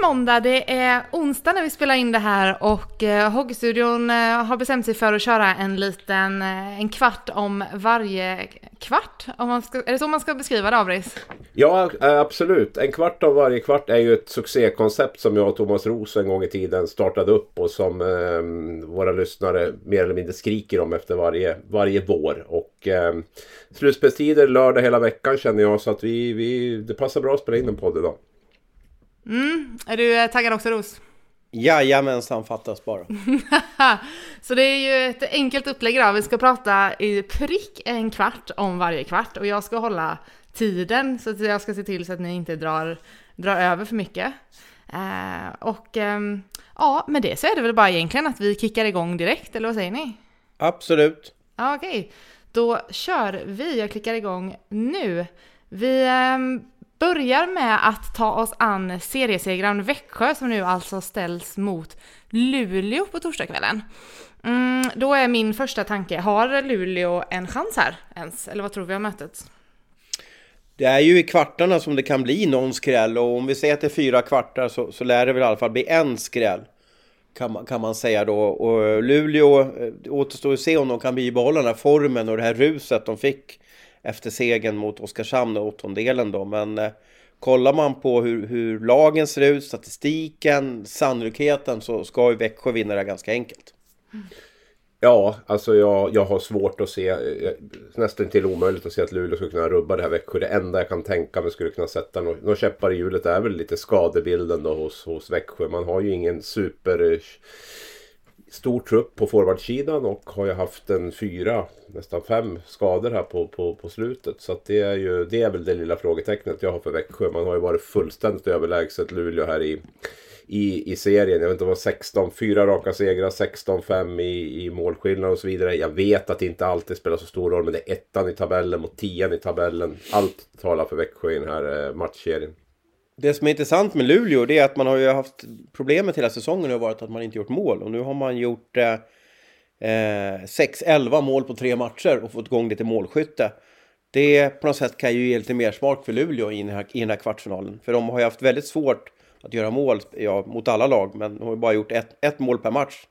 Är måndag, det är onsdag när vi spelar in det här och eh, Hockeystudion eh, har bestämt sig för att köra en liten, eh, en kvart om varje kvart. Om man ska, är det så man ska beskriva det, Avris? Ja, eh, absolut. En kvart av varje kvart är ju ett succékoncept som jag och Thomas Roos en gång i tiden startade upp och som eh, våra lyssnare mer eller mindre skriker om efter varje, varje vår. Och eh, slutspelstider lördag hela veckan känner jag så att vi, vi, det passar bra att spela in en podd idag. Mm. Är du eh, taggad också, Ros? Jajamensan, fattas bara. så det är ju ett enkelt upplägg idag. Vi ska prata i prick en kvart om varje kvart och jag ska hålla tiden så att jag ska se till så att ni inte drar, drar över för mycket. Eh, och eh, ja, med det så är det väl bara egentligen att vi kickar igång direkt, eller vad säger ni? Absolut. Okej. Okay. Då kör vi. Jag klickar igång nu. Vi eh, börjar med att ta oss an seriesegraren Växjö som nu alltså ställs mot Luleå på torsdagskvällen. Mm, då är min första tanke, har Luleå en chans här ens? Eller vad tror vi om mötet? Det är ju i kvartarna som det kan bli någon skräll och om vi säger att det är fyra kvartar så, så lär det väl i alla fall bli en skräll. Kan man, kan man säga då. Och Luleå det återstår att se om de kan bibehålla den här formen och det här ruset de fick efter segern mot Oskarshamn och åttondelen då. Men eh, kollar man på hur, hur, lagen ser ut, statistiken, sannolikheten så ska ju Växjö vinna det ganska enkelt. Ja, alltså jag, jag har svårt att se, eh, nästan till omöjligt att se att Luleå skulle kunna rubba det här Växjö. Det enda jag kan tänka mig skulle kunna sätta några käppar i hjulet är väl lite skadebilden då hos, hos Växjö. Man har ju ingen super eh, stor trupp på forwardsidan och har ju haft en fyra, nästan fem skador här på, på, på slutet. Så det är ju det är väl det lilla frågetecknet jag har för Växjö. Man har ju varit fullständigt överlägset Luleå här i, i, i serien. Jag vet inte vad 16, fyra raka segrar, 16-5 i, i målskillnad och så vidare. Jag vet att det inte alltid spelar så stor roll men det är ettan i tabellen mot tian i tabellen. Allt talar för Växjö i den här eh, matchserien. Det som är intressant med Luleå det är att man har ju haft problemet hela säsongen har varit att man inte gjort mål och nu har man gjort eh, 6-11 mål på tre matcher och fått igång lite målskytte. Det på något sätt kan ju ge lite mer smak för Luleå i den, här, i den här kvartsfinalen. För de har ju haft väldigt svårt att göra mål ja, mot alla lag, men de har ju bara gjort ett, ett mål per match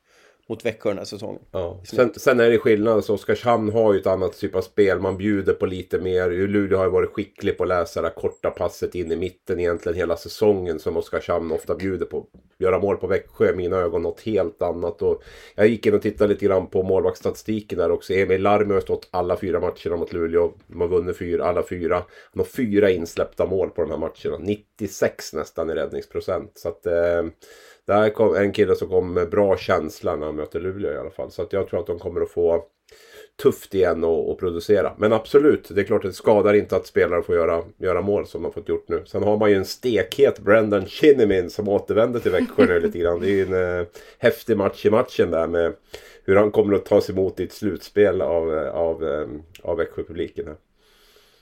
mot Växjö den här säsongen. Ja. Sen, sen, är det skillnad, så Oskarshamn har ju ett annat typ av spel. Man bjuder på lite mer. Luleå har ju varit skicklig på att läsa det korta passet in i mitten egentligen hela säsongen som Oskarshamn ofta bjuder på. Göra mål på Växjö i mina ögon något helt annat. Och jag gick in och tittade lite grann på målvaktsstatistiken där också. Emil Larmi har stått alla fyra matcherna mot Luleå. De har vunnit fyra, alla fyra. Han har fyra insläppta mål på de här matcherna. 96 nästan i räddningsprocent. Så att... Eh, det här är en kille som kommer med bra känsla när han möter Luleå i alla fall. Så att jag tror att de kommer att få tufft igen att producera. Men absolut, det är klart att det skadar inte att spelare får göra, göra mål som de fått gjort nu. Sen har man ju en stekhet Brendan Kinnimin som återvänder till Växjö nu lite grann. Det är ju en eh, häftig match i matchen där med hur han kommer att tas emot i ett slutspel av, eh, av, eh, av Växjö-publiken.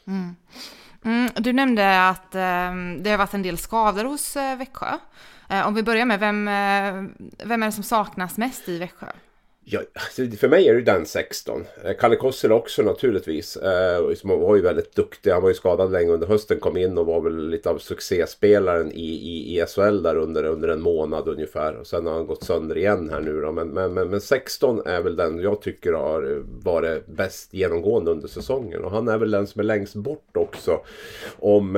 Mm. Mm, du nämnde att eh, det har varit en del skador hos eh, Växjö. Eh, om vi börjar med, vem, eh, vem är det som saknas mest i Växjö? Ja, alltså, för mig är det den 16. Eh, Kalle Kossel också naturligtvis. Han var ju väldigt duktig. Han var ju skadad länge under hösten. Kom in och var väl lite av succéspelaren i, i, i SHL där under, under en månad ungefär. Och sen har han gått sönder igen här nu då. Men, men, men, men 16 är väl den jag tycker har varit bäst genomgående under säsongen. Och han är väl den som är längst bort också. Om,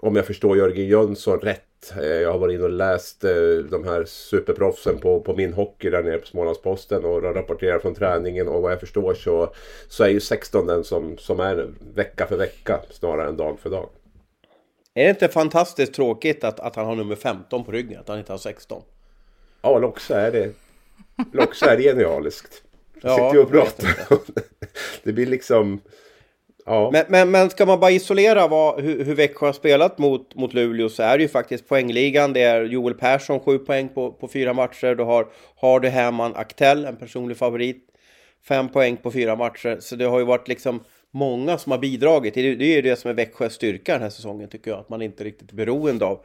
om jag förstår Jörgen Jönsson rätt Eh, jag har varit inne och läst eh, de här superproffsen på, på min hockey där nere på Smålandsposten och rapporterar från träningen och vad jag förstår så, så är ju 16 den som, som är vecka för vecka snarare än dag för dag. Är det inte fantastiskt tråkigt att, att han har nummer 15 på ryggen, att han inte har 16? Ja, också är det, också är det genialiskt. Ja, sitter ju och pratar det blir liksom Ja. Men, men, men ska man bara isolera vad, hur, hur Växjö har spelat mot, mot Luleå så är det ju faktiskt poängligan. Det är Joel Persson, sju poäng på, på fyra matcher. Du har Hardy Herman Aktell, en personlig favorit. Fem poäng på fyra matcher. Så det har ju varit liksom många som har bidragit. Det, det är ju det som är Växjös styrka den här säsongen tycker jag. Att man inte riktigt är beroende av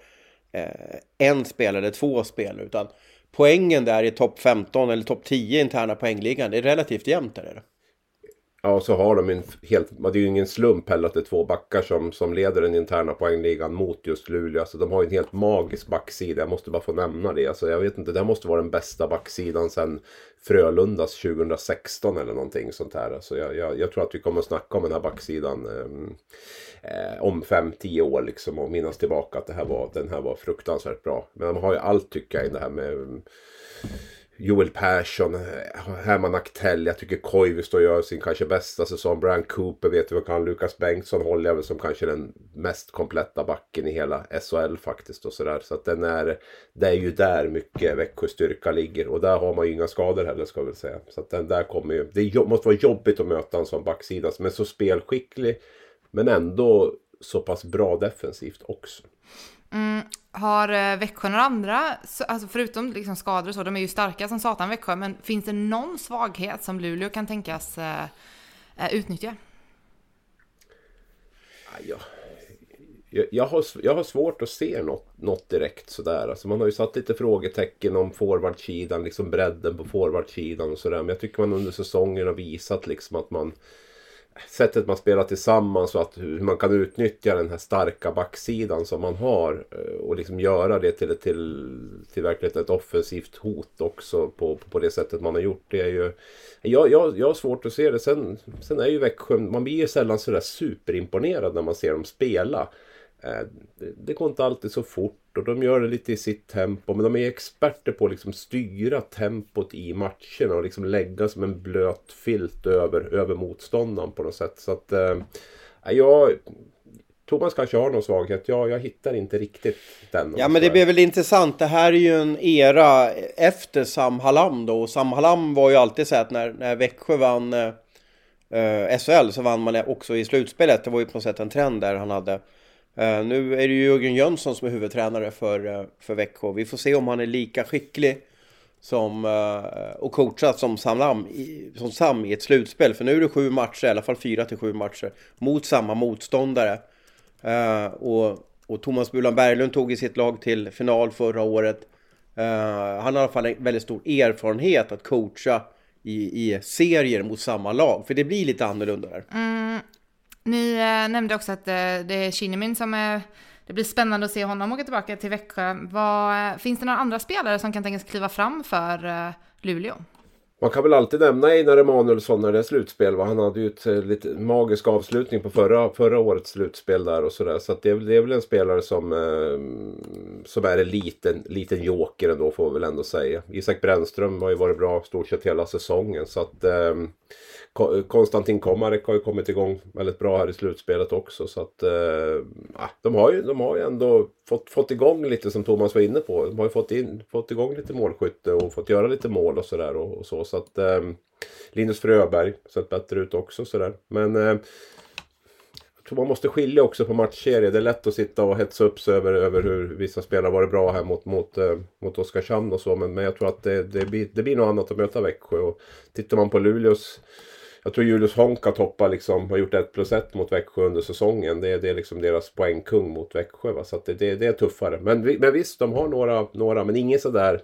eh, en spelare eller två spelare. Utan poängen där i topp 15 eller topp 10 interna poängligan, det är relativt jämnt där. Är det? Ja, så har de en helt... Det är ju ingen slump heller att det är två backar som, som leder den interna poängligan mot just Luleå. Alltså de har ju en helt magisk backsida. Jag måste bara få nämna det. Alltså, jag vet inte, det här måste vara den bästa backsidan sedan Frölundas 2016 eller någonting sånt här. Alltså, jag, jag, jag tror att vi kommer att snacka om den här backsidan eh, eh, om 5-10 år liksom och minnas tillbaka att det här var, den här var fruktansvärt bra. Men de har ju allt tycker jag i det här med ehm, Joel Persson, Herman Aktell, jag tycker Koivisto gör sin kanske bästa säsong. Brian Cooper vet vi vad kan. Lukas Bengtsson håller jag väl som kanske den mest kompletta backen i hela SHL faktiskt. Och sådär. Så att den är, det är ju där mycket Växjös styrka ligger. Och där har man ju inga skador heller ska jag väl säga. Så att den där kommer ju, det måste vara jobbigt att möta en sån backsida som är så spelskicklig. Men ändå så pass bra defensivt också. Mm, har eh, Växjö några andra, alltså förutom liksom skador och så, de är ju starka som satan Växjö, men finns det någon svaghet som Luleå kan tänkas uh, utnyttja? Ah, ja, jag, jag, har, jag har svårt att se något, något direkt sådär. Alltså man har ju satt lite frågetecken om forwardsidan, liksom bredden på forwardsidan och sådär. Men jag tycker man under säsongen har visat liksom att man sättet man spelar tillsammans och att hur man kan utnyttja den här starka backsidan som man har eh, och liksom göra det till, till, till verkligen ett offensivt hot också på, på det sättet man har gjort. Det är ju, jag, jag, jag har svårt att se det. Sen, sen är ju Växjö, man blir ju sällan sådär superimponerad när man ser dem spela. Eh, det går inte alltid så fort och de gör det lite i sitt tempo. Men de är experter på att liksom styra tempot i matcherna och liksom lägga som en blöt filt över, över motståndaren på något sätt. Så att eh, jag... Thomas kanske har någon svaghet. Jag, jag hittar inte riktigt den. Ja men det blir väl intressant. Det här är ju en era efter Sam Hallam då. Och Sam Hallam var ju alltid så att när, när Växjö vann eh, SHL så vann man också i slutspelet. Det var ju på något sätt en trend där han hade Eh, nu är det ju Jörgen Jönsson som är huvudtränare för, eh, för Växjö. Vi får se om han är lika skicklig som, eh, och coachad som Sam, i, som Sam i ett slutspel. För nu är det sju matcher, i alla fall fyra till sju matcher, mot samma motståndare. och, och Thomas Bulan Berglund tog i sitt lag till final förra året. han har i alla fall en väldigt stor erfarenhet att coacha i, i serier mot samma lag. För det blir lite annorlunda där. Mm, ni eh, nämnde också att eh, det är Kinnimin som är det blir spännande att se honom åka tillbaka till Växjö. Vad, eh, finns det några andra spelare som kan tänkas kliva fram för eh, Luleå? Man kan väl alltid nämna Einar Emanuelsson när det är slutspel. Va? Han hade ju ett eh, lite magisk avslutning på förra, förra årets slutspel där och sådär. Så, det, är, det är väl en spelare som, eh, som är en liten, liten joker ändå får vi väl ändå säga. Isak Brännström har ju varit bra stort sett hela säsongen. Så att eh, Konstantin Komarek har ju kommit igång väldigt bra här i slutspelet också. Så att eh, de, har ju, de har ju ändå fått, fått igång lite som Thomas var inne på. De har ju fått, in, fått igång lite målskytte och fått göra lite mål och sådär. Och, och, så. så att eh, Linus Fröberg sett bättre ut också sådär. Men eh, jag tror man måste skilja också på matchserier. Det är lätt att sitta och hetsa upp sig över, över hur vissa spelare varit bra här mot, mot, eh, mot Oskarshamn och så. Men, men jag tror att det, det, blir, det blir något annat att möta Växjö. Och tittar man på Luleås jag tror Julius Honka toppar liksom, har gjort 1 plus 1 mot Växjö under säsongen. Det är, det är liksom deras poängkung mot Växjö. Va? Så det, det, det, är tuffare. Men, men visst, de har några, några men ingen sådär...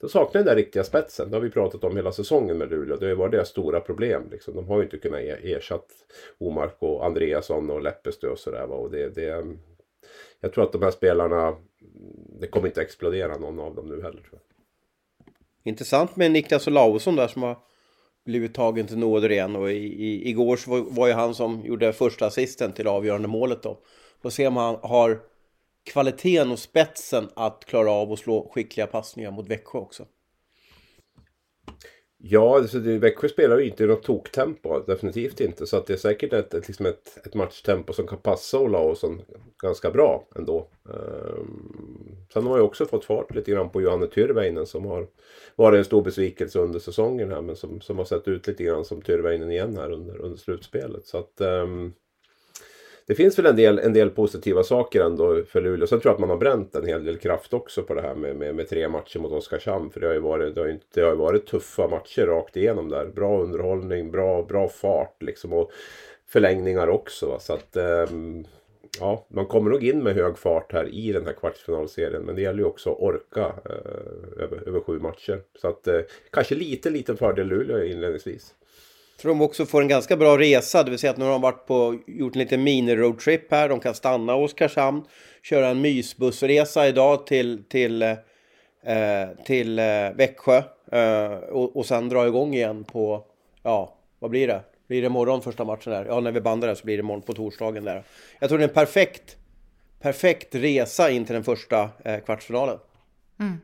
De saknar den där riktiga spetsen. Det har vi pratat om hela säsongen med Luleå. Det har varit deras stora problem. Liksom. De har ju inte kunnat ersätta Omark och Andreasson och Leppestö och sådär. Och det, det, jag tror att de här spelarna, det kommer inte explodera någon av dem nu heller. Tror jag. Intressant med Niklas Olausson där som har blivit tagen till nåder igen och i, i, igår så var, var ju han som gjorde första assisten till avgörande målet då. Får se om han har kvaliteten och spetsen att klara av att slå skickliga passningar mot Växjö också. Ja, alltså det, Växjö spelar ju inte i något toktempo. Definitivt inte. Så att det är säkert ett, ett, liksom ett, ett matchtempo som kan passa Olausson ganska bra ändå. Um, sen har jag också fått fart lite grann på Johanne Tyrväinen som har varit en stor besvikelse under säsongen här. Men som, som har sett ut lite grann som Tyrväinen igen här under, under slutspelet. Så att um, det finns väl en del, en del positiva saker ändå för Luleå. Sen tror jag att man har bränt en hel del kraft också på det här med, med, med tre matcher mot Oskarshamn. För det har ju varit, det har ju, det har varit tuffa matcher rakt igenom där. Bra underhållning, bra, bra fart liksom. Och förlängningar också. Så att um, ja, man kommer nog in med hög fart här i den här kvartsfinalserien. Men det gäller ju också att orka eh, över, över sju matcher. Så att eh, kanske lite lite fördel Luleå inledningsvis. Jag tror de också får en ganska bra resa, det vill säga att nu har de varit på, gjort en liten mini-roadtrip här. De kan stanna i Oskarshamn, köra en mysbussresa idag till, till, eh, till eh, Växjö eh, och, och sen dra igång igen på, ja, vad blir det? Blir det imorgon första matchen där? Ja, när vi bandar det så blir det imorgon på torsdagen där. Jag tror det är en perfekt, perfekt resa in till den första eh, kvartsfinalen. Mm.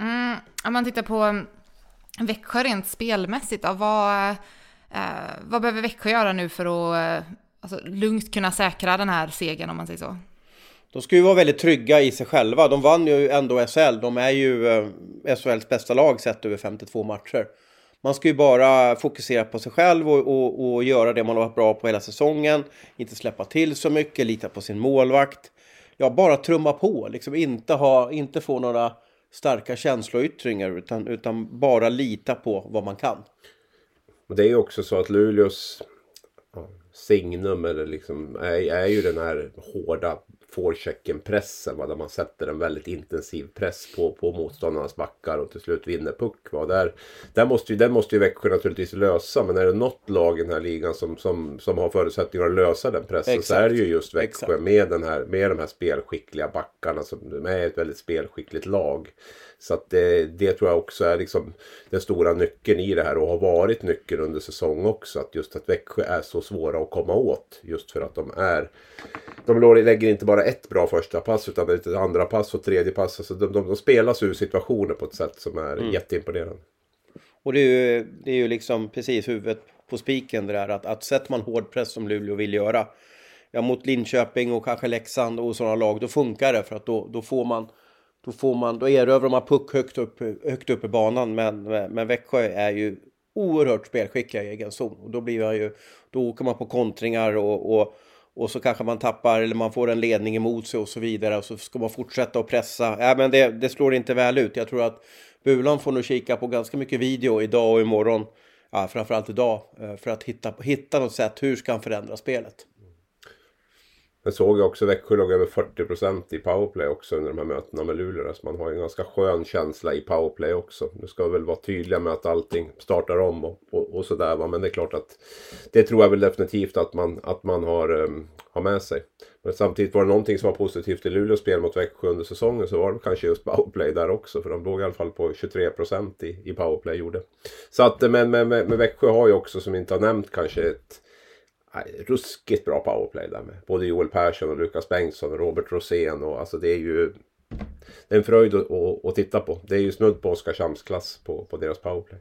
Mm, om man tittar på Växjö rent spelmässigt då, vad, eh, vad behöver Växjö göra nu för att eh, alltså, lugnt kunna säkra den här segern om man säger så? De ska ju vara väldigt trygga i sig själva. De vann ju ändå SHL. De är ju eh, SHLs bästa lag sett över 52 matcher. Man ska ju bara fokusera på sig själv och, och, och, göra det man har varit bra på hela säsongen. Inte släppa till så mycket, lita på sin målvakt. Ja, bara trumma på, liksom inte, ha, inte få några starka känsloyttringar utan, utan bara lita på vad man kan. Och det är ju också så att Luleås signum eller liksom, är, är ju den här hårda forechecken-pressen. Där man sätter en väldigt intensiv press på, på motståndarnas backar och till slut vinner puck. Va? Där, där måste ju, den måste ju Växjö naturligtvis lösa. Men är det något lag i den här ligan som, som, som har förutsättningar att lösa den pressen Exakt. så är det ju just Växjö med, den här, med de här spelskickliga backarna. Som är ett väldigt spelskickligt lag. Så att det, det tror jag också är liksom den stora nyckeln i det här och har varit nyckeln under säsong också. Att just att Växjö är så svåra att komma åt. Just för att de är... De lägger inte bara ett bra första pass utan ett andra pass och tredje pass. Alltså de, de, de spelar sig ur situationer på ett sätt som är mm. jätteimponerande. Och det är, ju, det är ju liksom precis huvudet på spiken det där att, att sätter man hård press som Luleå vill göra ja, mot Linköping och kanske Leksand och sådana lag, då funkar det för att då, då får man då, får man, då erövrar man puck högt upp, högt upp i banan. Men, men Växjö är ju oerhört spelskickliga i egen zon. Och då, blir man ju, då åker man på kontringar och, och, och så kanske man tappar eller man får en ledning emot sig och så vidare. Och så ska man fortsätta att pressa. Ja, men det, det slår inte väl ut. Jag tror att Bulan får nog kika på ganska mycket video idag och imorgon. Ja, framförallt idag. Eh, för att hitta, hitta något sätt. Hur ska han förändra spelet? Men såg jag också Växjö låg över 40% i powerplay också under de här mötena med Luleå. Så man har en ganska skön känsla i powerplay också. Nu ska vi väl vara tydliga med att allting startar om och, och, och sådär. Va? Men det är klart att det tror jag väl definitivt att man, att man har, um, har med sig. Men samtidigt var det någonting som var positivt i Luleås spel mot Växjö under säsongen så var det kanske just powerplay där också. För de låg i alla fall på 23% i, i powerplay gjorde. Så att men, men, men Växjö har ju också som vi inte har nämnt kanske ett ruskigt bra powerplay där med både Joel Persson och Lukas Bengtsson och Robert Rosén och alltså det är ju det är en fröjd att, att, att titta på. Det är ju snudd på Oskarshamnsklass på, på deras powerplay.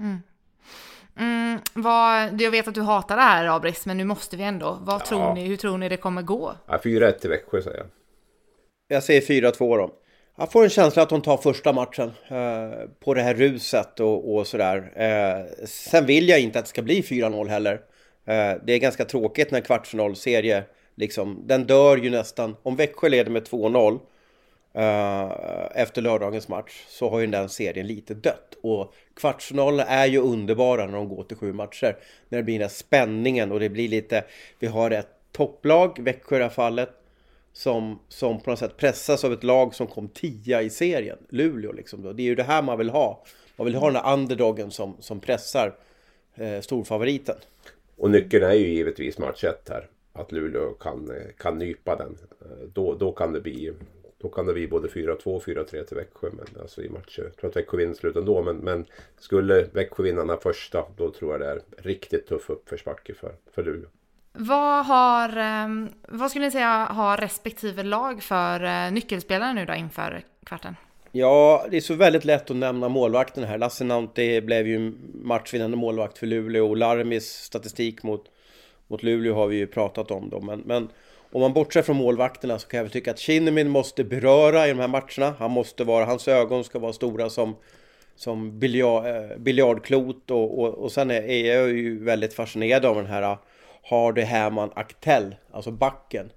Mm. Mm, vad, jag vet att du hatar det här Abris, men nu måste vi ändå. Vad ja. tror ni, hur tror ni det kommer gå? Ja, 4-1 till Växjö säger jag. Jag säger 4-2 då. Jag får en känsla att de tar första matchen eh, på det här ruset och, och sådär. Eh, sen vill jag inte att det ska bli 4-0 heller. Eh, det är ganska tråkigt när kvartsfinalserie, liksom, den dör ju nästan. Om Växjö leder med 2-0 eh, efter lördagens match så har ju den serien lite dött. Och kvartsfinalerna är ju underbara när de går till sju matcher. När det blir den här spänningen och det blir lite, vi har ett topplag, Växjö i det här fallet, som, som på något sätt pressas av ett lag som kom tia i serien, Luleå liksom. Då. Det är ju det här man vill ha. Man vill ha den här underdogen som, som pressar eh, storfavoriten. Och nyckeln är ju givetvis match 1 här. Att Luleå kan, kan nypa den. Eh, då, då kan det bli då kan det bli både 4-2 och 4-3 till Växjö. Men alltså i matcher. Jag tror att Växjö vinner slut ändå. Men, men skulle Växjö vinna den här första. Då tror jag det är riktigt tuff uppförsbacke för, för Luleå. Vad har, ehm, vad skulle ni säga har respektive lag för eh, nyckelspelare nu då inför kvarten? Ja, det är så väldigt lätt att nämna målvakten här. Lassinantti blev ju matchvinnande målvakt för Luleå och Larmis statistik mot, mot Luleå har vi ju pratat om då. Men, men om man bortser från målvakterna så kan jag väl tycka att Kinnamin måste beröra i de här matcherna. Han måste vara, hans ögon ska vara stora som, som biljard, eh, biljardklot och, och, och sen är, är jag ju väldigt fascinerad av den här eh, Hardy det Herman Aktell, alltså backen.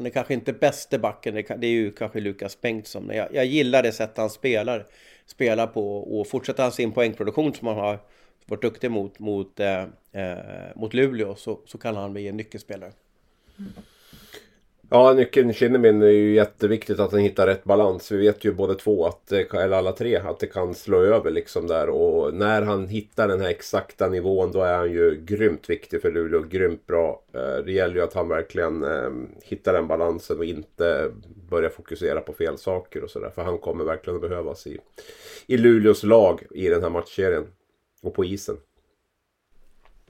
Han är kanske inte bäste backen, det är ju kanske Lukas Bengtsson. Men jag, jag gillar det sätt han spelar, spelar på och fortsätter han sin poängproduktion som han har varit duktig mot, mot, eh, eh, mot Luleå så, så kan han bli en nyckelspelare. Mm. Ja, nyckeln Kinnimin är ju jätteviktigt att han hittar rätt balans. Vi vet ju båda två, att, eller alla tre, att det kan slå över liksom där. Och när han hittar den här exakta nivån då är han ju grymt viktig för Luleå. Grymt bra. Eh, det gäller ju att han verkligen ehm, hittar den balansen och inte börjar fokusera på fel saker och sådär. För han kommer verkligen att behövas i, i Luleås lag i den här matchserien. Och på isen.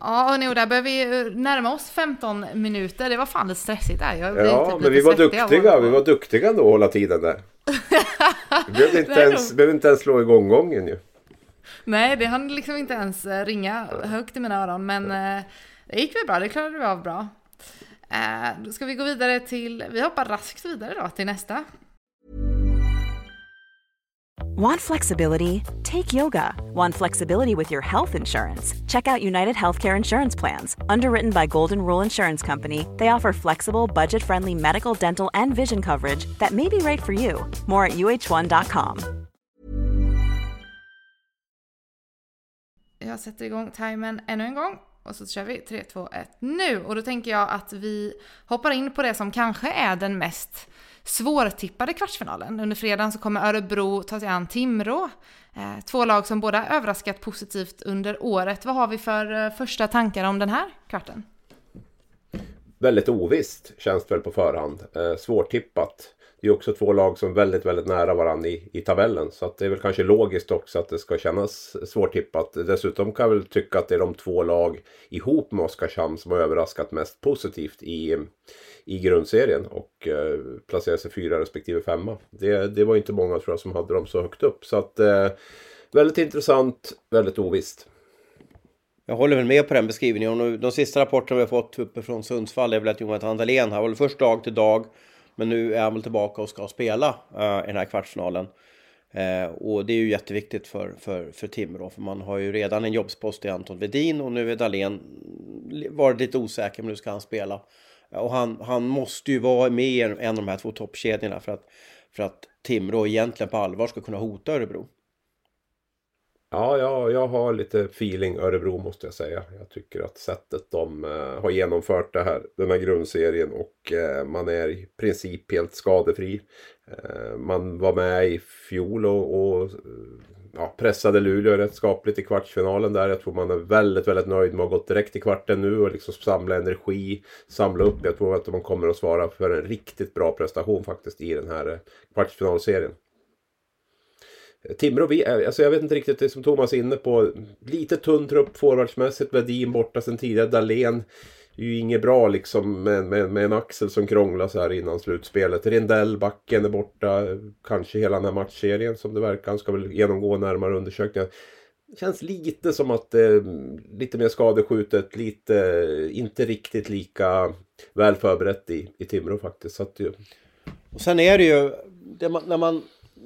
Ja, och nu där börjar vi närma oss 15 minuter. Det var fan lite stressigt där. Jag ja, typ men vi var duktiga. Vi var duktiga ändå att hålla tiden där. vi behövde inte, ens, behövde inte ens slå igång gången ju. Nej, det hann liksom inte ens eh, ringa högt i mina öron. Men eh, det gick väl bra. Det klarade vi av bra. Eh, då ska vi gå vidare till, vi hoppar raskt vidare då till nästa. Want flexibility? Take yoga. Want flexibility with your health insurance? Check out United Healthcare Insurance Plans. Underwritten by Golden Rule Insurance Company, they offer flexible, budget friendly medical, dental, and vision coverage that may be right for you. More at uh1.com. Jag sätter igång timern ännu en gång och så kör vi 3, 2, 1 nu. Och då tänker jag att vi hoppar in på det som kanske är den mest svårtippade kvartsfinalen. Under fredagen så kommer Örebro ta sig an Timrå. Eh, två lag som båda överraskat positivt under året. Vad har vi för eh, första tankar om den här kvarten? Väldigt ovisst känns det väl på förhand. Eh, svårtippat. Det är också två lag som är väldigt, väldigt nära varandra i, i tabellen. Så att det är väl kanske logiskt också att det ska kännas svårtippat. Dessutom kan jag väl tycka att det är de två lag ihop med Oskarshamn som har överraskat mest positivt i, i grundserien och eh, placerar sig fyra respektive femma. Det, det var inte många tror jag som hade dem så högt upp. Så att eh, väldigt intressant, väldigt ovisst. Jag håller väl med på den beskrivningen. Och de sista rapporterna vi har fått uppifrån Sundsvall är väl att Jonathan Dahlén har väl först dag till dag. Men nu är han väl tillbaka och ska spela uh, i den här kvartsfinalen. Uh, och det är ju jätteviktigt för, för, för Timrå. För man har ju redan en jobbspost i Anton Vedin och nu är Dahlén varit lite osäker men nu ska han spela. Och han, han måste ju vara med i en av de här två toppkedjorna för att, för att Timrå egentligen på allvar ska kunna hota Örebro. Ja, jag, jag har lite feeling Örebro måste jag säga. Jag tycker att sättet de uh, har genomfört det här, den här grundserien och uh, man är i princip helt skadefri. Uh, man var med i fjol och, och ja, pressade Luleå rätt skapligt i kvartsfinalen där. Jag tror man är väldigt, väldigt nöjd med att ha gått direkt till kvarten nu och liksom samla energi, samla upp. Jag tror att man kommer att svara för en riktigt bra prestation faktiskt i den här eh, kvartsfinalserien. Eh, Timrå, vi, alltså jag vet inte riktigt det som Thomas är inne på. Lite tunn trupp forwardsmässigt. Vedin borta sen tidigare. Dahlén är ju inget bra liksom med, med, med en axel som krånglar så här innan slutspelet. Rindell, backen är borta. Kanske hela den här matchserien som det verkar. Han ska väl genomgå närmare undersökningar. Känns lite som att eh, lite mer skadeskjutet, lite eh, inte riktigt lika väl förberett i, i Timrå faktiskt. Så att, ju... Och sen är det ju, det man, när man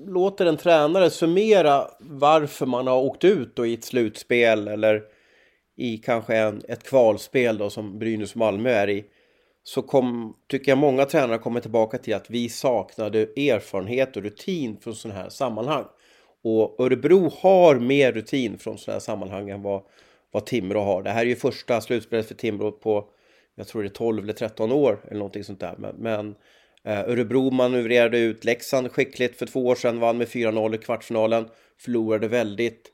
låter en tränare summera varför man har åkt ut då i ett slutspel eller i kanske en, ett kvalspel då som Brynäs-Malmö är i så kom, tycker jag många tränare kommer tillbaka till att vi saknade erfarenhet och rutin från sådana här sammanhang. Och Örebro har mer rutin från sådana här sammanhang än vad, vad Timrå har. Det här är ju första slutspelet för Timrå på, jag tror det är 12 eller 13 år eller någonting sånt där. Men, men Eh, Örebro manövrerade ut Leksand skickligt för två år sedan, vann med 4-0 i kvartsfinalen. Förlorade väldigt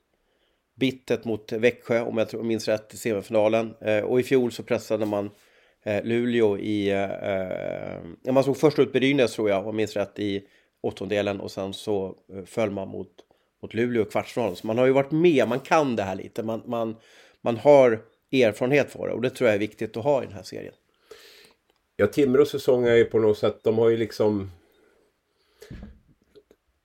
Bittet mot Växjö om jag minns rätt i semifinalen. Eh, och i fjol så pressade man eh, Luleå i... Eh, eh, man såg först ut Brynäs tror jag, om jag minns rätt, i åttondelen och sen så föll man mot, mot Luleå i kvartsfinalen. Så man har ju varit med, man kan det här lite, man, man, man har erfarenhet för det och det tror jag är viktigt att ha i den här serien. Ja, Timrås säsong är ju på något sätt, de har ju liksom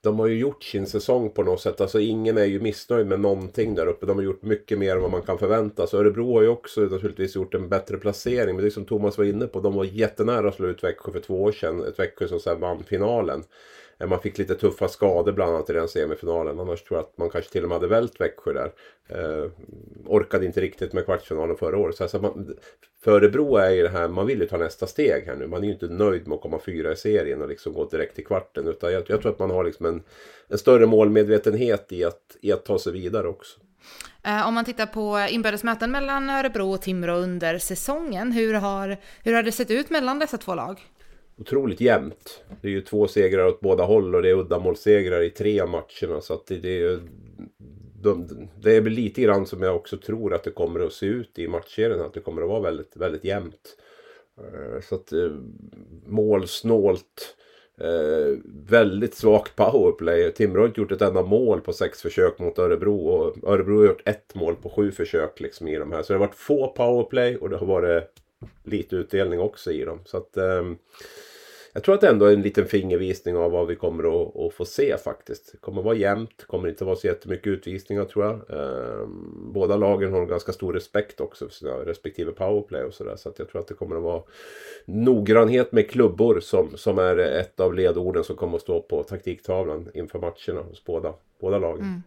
de har ju gjort sin säsong på något sätt. Alltså ingen är ju missnöjd med någonting där uppe. De har gjort mycket mer än vad man kan förvänta sig. Örebro har ju också naturligtvis gjort en bättre placering. Men det är som Thomas var inne på, de var jättenära att slå ut Växjö för två år sedan. Ett Växjö som sen vann finalen. Eh, man fick lite tuffa skador bland annat i den semifinalen. Annars tror jag att man kanske till och med hade vält Växjö där. Eh, orkade inte riktigt med kvartsfinalen förra året. Så alltså man, för Örebro är ju det här, man vill ju ta nästa steg här nu. Man är ju inte nöjd med att komma fyra i serien och liksom gå direkt till kvarten. Utan jag, jag tror att man har liksom en, en större målmedvetenhet i att, i att ta sig vidare också. Eh, om man tittar på inbördesmöten mellan Örebro och Timrå under säsongen, hur har, hur har det sett ut mellan dessa två lag? Otroligt jämnt. Det är ju två segrar åt båda håll och det är uddamålssegrar i tre av matcherna. Så att det, det, är, de, det är väl lite grann som jag också tror att det kommer att se ut i matchserien. Att det kommer att vara väldigt, väldigt jämnt. Eh, så att eh, målsnålt. Eh, väldigt svagt powerplay. Timrå har inte gjort ett enda mål på sex försök mot Örebro. Och Örebro har gjort ett mål på sju försök liksom i de här. Så det har varit få powerplay och det har varit lite utdelning också i dem. Så att eh, jag tror att det ändå är en liten fingervisning av vad vi kommer att, att få se faktiskt. Det kommer att vara jämnt, kommer inte att vara så jättemycket utvisningar tror jag. Eh, båda lagen har ganska stor respekt också för sina respektive powerplay och sådär. Så att jag tror att det kommer att vara noggrannhet med klubbor som, som är ett av ledorden som kommer att stå på taktiktavlan inför matcherna hos båda, båda lagen. Mm.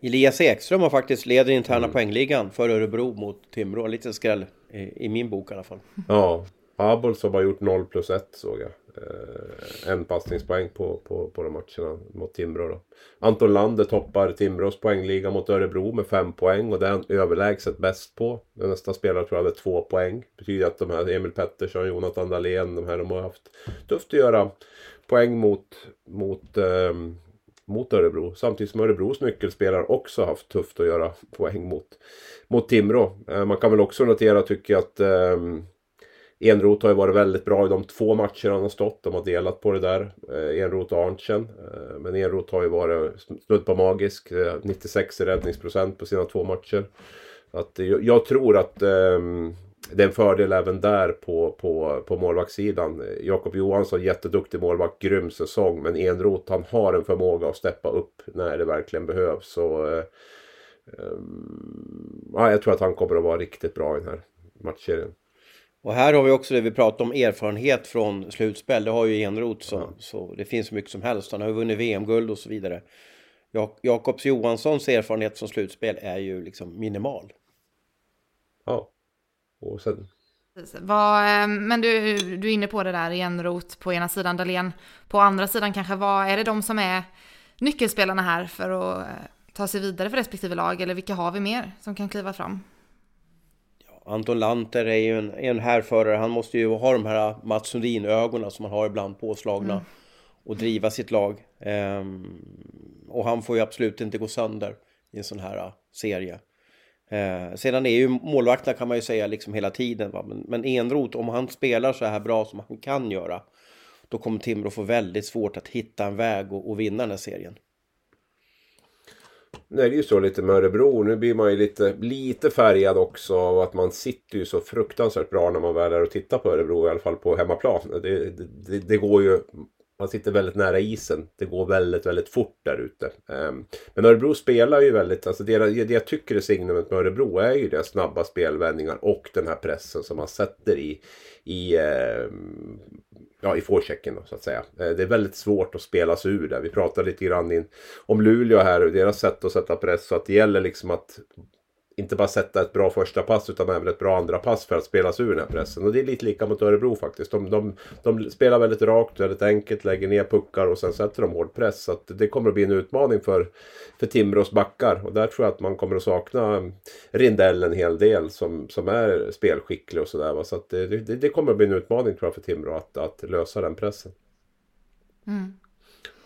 Elias Ekström har faktiskt leder interna mm. poängligan för Örebro mot Timrå. En liten skräll i, i min bok i alla fall. Ja, Abols har bara gjort 0 plus 1 såg jag. Eh, en passningspoäng på, på, på de matcherna mot Timrå. Då. Anton Lander toppar Timrås poängliga mot Örebro med 5 poäng och det är han överlägset bäst på. Den nästa spelare tror jag hade 2 poäng. Det betyder att de här Emil Pettersson, Jonathan Dahlén, de här de har haft tufft att göra poäng mot, mot eh, mot Örebro. Samtidigt som Örebros nyckelspelare också haft tufft att göra poäng mot, mot Timrå. Eh, man kan väl också notera tycker jag att eh, Enroth har ju varit väldigt bra i de två matcher han har stått. De har delat på det där. Eh, Enroth och Arntzen. Eh, men Enroth har ju varit snudd på magisk. Eh, 96 räddningsprocent på sina två matcher. Att, eh, jag, tror att ehm, det är en fördel även där på, på, på målvaktssidan. Jakob Johansson, jätteduktig målvakt, grym säsong. Men Enroth, han har en förmåga att steppa upp när det verkligen behövs. Så, ehm, ja, jag tror att han kommer att vara riktigt bra i den här matchserien. Och här har vi också det vi pratar om erfarenhet från slutspel. Det har ju Enroth så, mm. så det finns mycket som helst. Han har ju vunnit VM-guld och så vidare. Jak Jakobs Johanssons erfarenhet från slutspel är ju liksom minimal. Ja. Och sen... Vad, eh, men du, du är inne på det där igen, Rot på ena sidan, Dahlén på andra sidan kanske. Vad är det de som är nyckelspelarna här för att eh, ta sig vidare för respektive lag? Eller vilka har vi mer som kan kliva fram? Anton Lanter är ju en, en härförare. Han måste ju ha de här Mats Sundin-ögonen som man har ibland påslagna mm. och driva sitt lag. Um, och han får ju absolut inte gå sönder i en sån här serie. Eh, sedan är ju målvakterna kan man ju säga liksom hela tiden. Va? Men, men Enroth, om han spelar så här bra som han kan göra, då kommer Timrå få väldigt svårt att hitta en väg och, och vinna den här serien. Nu är det ju så lite med Örebro. Nu blir man ju lite, lite färgad också av att man sitter ju så fruktansvärt bra när man väl är och tittar på Örebro. I alla fall på hemmaplan. Det, det, det går ju man sitter väldigt nära isen. Det går väldigt, väldigt fort där ute. Ehm, men Örebro spelar ju väldigt, alltså det, det jag tycker är signumet med Örebro är ju deras snabba spelvändningar och den här pressen som man sätter i, i ehm, ja, i forechecken då, så att säga. Eh, det är väldigt svårt att spela sig ur det. Vi pratade lite grann in, om Luleå här och deras sätt att sätta press. Så att det gäller liksom att inte bara sätta ett bra första pass utan även ett bra andra pass för att spela sig ur den här pressen. Och det är lite lika mot Örebro faktiskt. De, de, de spelar väldigt rakt, väldigt enkelt, lägger ner puckar och sen sätter de hård press. Så det kommer att bli en utmaning för, för Timrås backar. Och där tror jag att man kommer att sakna Rindell en hel del som, som är spelskicklig och sådär. Så det, det, det, kommer att bli en utmaning tror jag för Timrå att, att lösa den pressen. Mm.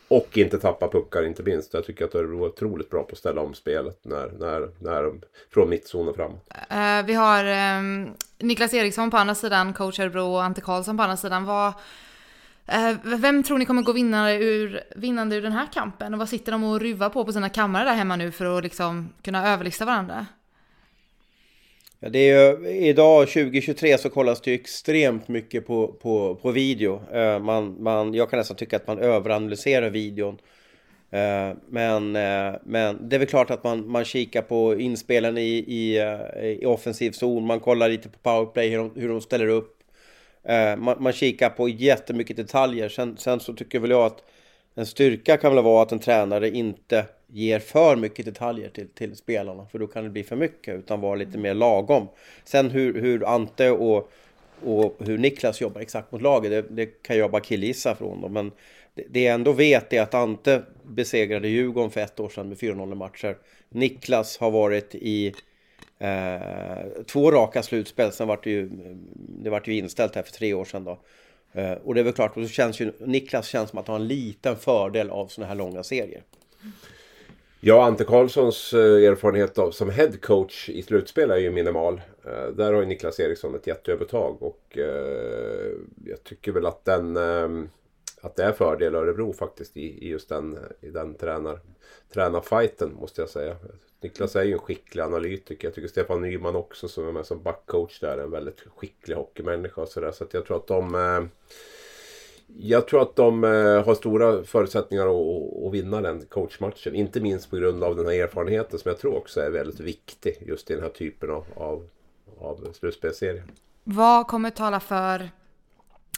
Och inte tappa puckar inte minst. Jag tycker att Örebro är otroligt bra på att ställa om spelet när, när, när de, från mittzon och framåt. Uh, vi har um, Niklas Eriksson på andra sidan, coach Örebro och Ante Karlsson på andra sidan. Vad, uh, vem tror ni kommer gå vinnande ur, vinnande ur den här kampen? Och vad sitter de och ruvar på på sina kammare där hemma nu för att liksom kunna överlista varandra? Ja, det är ju, idag 2023 så kollas det ju extremt mycket på, på, på video. Eh, man, man, jag kan nästan tycka att man överanalyserar videon. Eh, men, eh, men det är väl klart att man, man kikar på inspelen i, i, eh, i offensiv zon. Man kollar lite på powerplay, hur de, hur de ställer upp. Eh, man, man kikar på jättemycket detaljer. Sen, sen så tycker väl jag att en styrka kan väl vara att en tränare inte ger för mycket detaljer till, till spelarna. För då kan det bli för mycket, utan vara lite mer lagom. Sen hur, hur Ante och, och hur Niklas jobbar exakt mot laget, det, det kan jag bara killgissa från dem. Men det, det jag ändå vet är att Ante besegrade Djurgården för ett år sedan med 4-0 matcher. Niklas har varit i eh, två raka slutspel, sen vart det ju, det vart ju inställt här för tre år sedan då. Eh, och det är väl klart, så känns ju Niklas känns som att han har en liten fördel av sådana här långa serier. Ja, Ante Karlssons eh, erfarenhet av, som headcoach i slutspel är ju minimal. Eh, där har ju Niklas Eriksson ett jätteövertag och eh, jag tycker väl att den ehm, att det är fördel Örebro faktiskt i, i just den, i den tränar, tränarfighten måste jag säga. Niklas är ju en skicklig analytiker. Jag tycker Stefan Nyman också som är med som backcoach där är en väldigt skicklig hockeymänniska och sådär. Så att jag tror att de eh, jag tror att de eh, har stora förutsättningar att, att vinna den coachmatchen. Inte minst på grund av den här erfarenheten som jag tror också är väldigt viktig just i den här typen av, av, av slutspelsserie. Vad kommer tala för...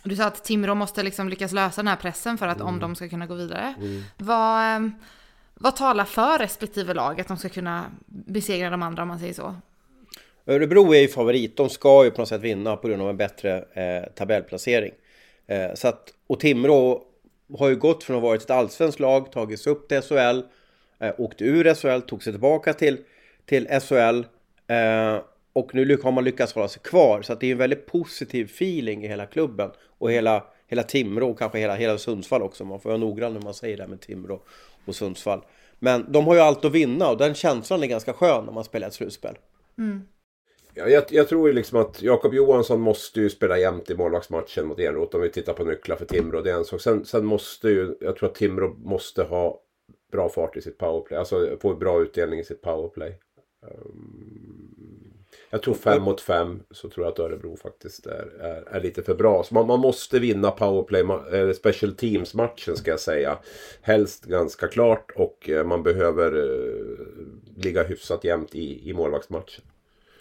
Du sa att Timrå måste liksom lyckas lösa den här pressen för att mm. om de ska kunna gå vidare. Mm. Vad, ehm, vad talar för respektive lag att de ska kunna besegra de andra om man säger så? Örebro är ju favorit. De ska ju på något sätt vinna på grund av en bättre eh, tabellplacering. Eh, så att, och Timrå har ju gått från att ha varit ett allsvenskt lag, tagits upp till SHL, eh, åkte ur SHL, tog sig tillbaka till, till SHL eh, och nu har man lyckats hålla sig kvar. Så att det är en väldigt positiv feeling i hela klubben och hela, hela Timrå och kanske hela, hela Sundsvall också. Man får vara noggrann när man säger det här med Timrå och Sundsvall. Men de har ju allt att vinna och den känslan är ganska skön när man spelar ett slutspel. Mm. Ja, jag, jag, tror ju liksom att Jakob Johansson måste ju spela jämt i målvaktsmatchen mot Enroth om vi tittar på nycklar för Timrå. Det är en sak. Sen, sen måste ju, jag tror att Timrå måste ha bra fart i sitt powerplay. Alltså få bra utdelning i sitt powerplay. Um, jag tror fem mot fem så tror jag att Örebro faktiskt är, är, är lite för bra. Så man, man måste vinna powerplay, eller special teams matchen ska jag säga. Helst ganska klart och eh, man behöver uh, ligga hyfsat jämnt i, i målvaktsmatchen.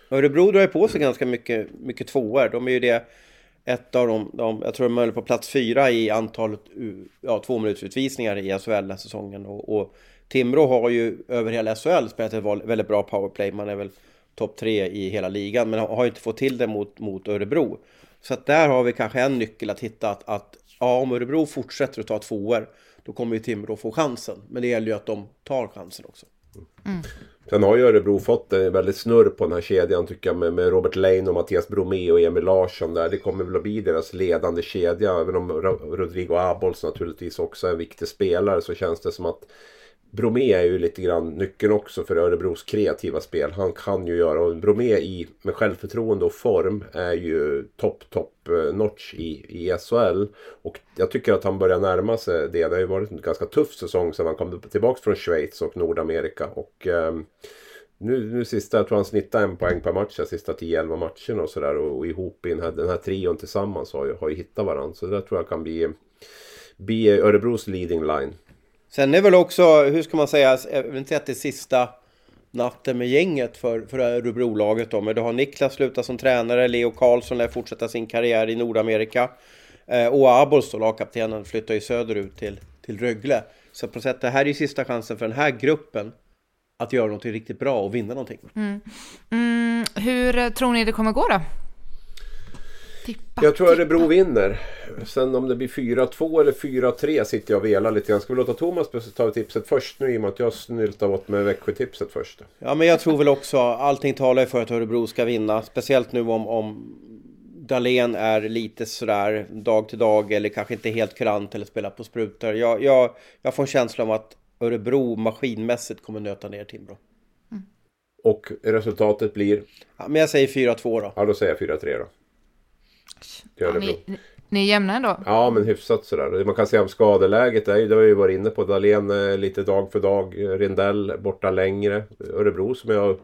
Örebro drar ju på sig ganska mycket, mycket tvåor. De är ju det ett av de, de jag tror de är på plats fyra i antalet ja, tvåminutersutvisningar i SHL den säsongen. Och, och Timrå har ju över hela SHL spelat ett väldigt bra powerplay. Man är väl topp tre i hela ligan, men har inte fått till det mot, mot Örebro. Så att där har vi kanske en nyckel att hitta att, att ja, om Örebro fortsätter att ta tvåor, då kommer ju Timrå få chansen. Men det gäller ju att de tar chansen också. Mm. Sen har ju Örebro fått en väldigt snurr på den här kedjan tycker jag med, med Robert Lane och Mattias Bromé och Emil Larsson där. Det kommer väl att bli deras ledande kedja. Även om Rodrigo Abols naturligtvis också är en viktig spelare så känns det som att Bromé är ju lite grann nyckeln också för Örebros kreativa spel. Han kan ju göra, och Bromé i, med självförtroende och form är ju topp, topp eh, notch i, i SHL. Och jag tycker att han börjar närma sig det. Det har ju varit en ganska tuff säsong sedan han kom tillbaka från Schweiz och Nordamerika. Och eh, nu, nu sista, jag tror han snittar en poäng per match, de sista 10-11 matcherna och sådär. Och, och, ihop i den här, den här trion tillsammans har ju, har ju hittat varandra. Så det tror jag kan bli, bli Örebros leading line. Sen är väl också, hur ska man säga, jag vill inte säga att det är sista natten med gänget för, för Örebrolaget då. Men du har Niklas slutat som tränare, Leo Karlsson lär fortsätta sin karriär i Nordamerika. Eh, och Abols lagkaptenen, flyttar ju söderut till, till Rögle. Så på sätt det här är ju sista chansen för den här gruppen att göra något riktigt bra och vinna någonting. Mm. Mm, hur tror ni det kommer gå då? Tippa, jag tror Örebro vinner. Sen om det blir 4-2 eller 4-3 sitter jag och velar lite grann. Ska vi låta Thomas ta tipset först nu i och med att jag snyltar åt med Växjö-tipset först? Ja men jag tror väl också, allting talar för att Örebro ska vinna. Speciellt nu om, om Dahlén är lite sådär dag till dag eller kanske inte helt kurant eller spelar på sprutor. Jag, jag, jag får en känsla om att Örebro maskinmässigt kommer nöta ner Timbro. Mm. Och resultatet blir? Ja, men jag säger 4-2 då. Ja, då säger jag 4-3 då. Ja, ni, ni är jämna ändå? Ja, men hyfsat sådär. Man kan säga om skadeläget, är ju, det har vi varit inne på. Dahlén lite dag för dag. Rindell borta längre. Örebro som jag upp,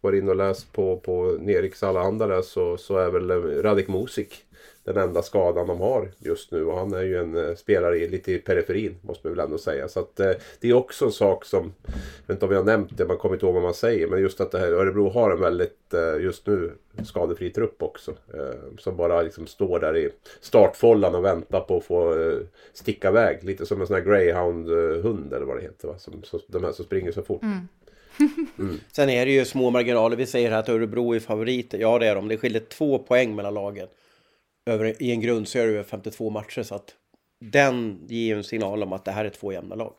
varit inne och läst på, på Neriks alla andra där så, så är väl eh, Radik Musik den enda skadan de har just nu. Och han är ju en eh, spelare i, lite i periferin måste man väl ändå säga. Så att, eh, det är också en sak som, jag vet inte om jag har nämnt det, man kommer inte ihåg vad man säger. Men just att det här, Örebro har en väldigt, eh, just nu, skadefri trupp också. Eh, som bara liksom står där i startfållan och väntar på att få eh, sticka iväg. Lite som en sån här greyhound-hund eller vad det heter. Va? Som, som, de här som springer så fort. Sen är det ju små marginaler. Vi säger här att Örebro är favoriter. Ja, det är de. Det skiljer två poäng mellan lagen. Över, I en grundserie över 52 matcher. Så att den ger ju en signal om att det här är två jämna lag.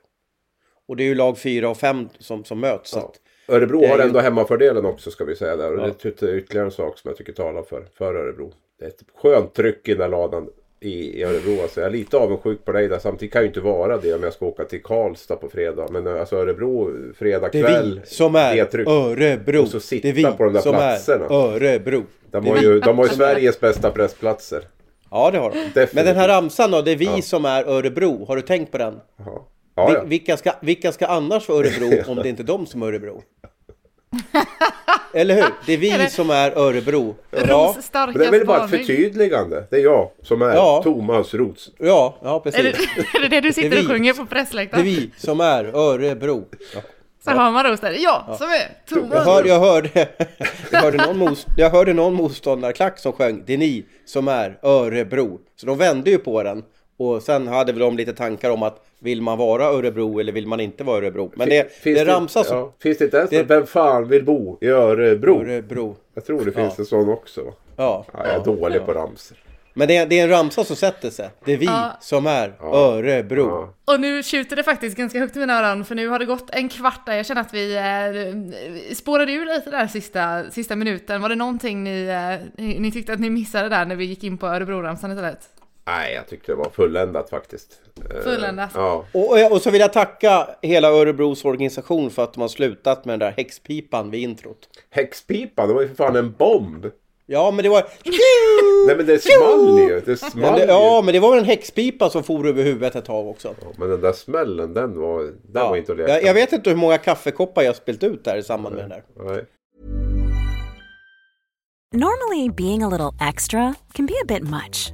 Och det är ju lag 4 och 5 som, som möts. Så att, Örebro har ju- ändå hemmafördelen också ska vi säga där. Och Ja. det är ytterligare en sak som jag tycker talar för, för Örebro. Det är ett skönt tryck i den där ladan i, Örebro. Alltså jag är lite avundsjuk på dig där. Samtidigt kan jag ju inte vara det om jag ska åka till Karlstad på fredag. Men eh, alltså Örebro fredag det är kväll. vi som är det tryck. Örebro. Och så sitta det är vi på de där som platserna. är Örebro. De har ju, de har ju Sveriges bästa pressplatser. Ja, det har de. Definitivt. Men den här ramsan då, det är vi Ja. som är Örebro. Har du tänkt på den? Ja, ja. Vil- Vilka, ska, vilka ska annars vara Örebro om det inte är de som är Örebro? Eller hur? Det är vi Är det- som är Örebro. Ja, det är väl bara ett förtydligande. Det är jag som är Ja. Thomas Rots. ja, ja Är precis. det, är det det du sitter Det och vi. sjunger på Det är pressläktaren? vi som är Örebro. Ja. Så hör man Ros där. Ja, som är Jag, Thomas. hör, jag, hörde, jag, hörde någon mos, jag hörde någon motståndarklack som sjöng Det är ni som är Örebro. Så de vände ju på den. Och sen hade väl de lite tankar om att vill man vara Örebro eller vill man inte vara Örebro? Men det, Finns det ramsas som ja, Finns det inte ens Det- Vem fan vill bo i Örebro? Örebro. Jag tror det finns Ja. en sån också. Va? Ja, Ja, jag är dålig på ramsor. Men det är, det är en ramsa som sätter sig. Det är vi Ja. som är Örebro. Ja. Och nu tjuter det faktiskt ganska högt i mina öron för nu har det gått en kvart där. Jag känner att vi eh, spårade ur lite där sista, sista minuten. Var det någonting ni, eh, ni, ni tyckte att ni missade där när vi gick in på Örebro-ramsan istället? Nej, jag tyckte det var fulländat faktiskt. Eh, Fulländat. Ja. Och, och, så vill jag tacka hela Örebros organisation för att de har slutat med den där häxpipan vid introt. Häxpipan, det var ju för fan en bomb. Ja, men det var... Nej men det small ju. Det small ju. ja, men det var väl en häxpipa som for över huvudet ett tag också. Men den där smällen, den var, den Ja. var inte att leka jag, jag vet inte hur många kaffekoppar jag spilt ut där i samband med den där. Nej. Normally, being a little extra can be a bit much,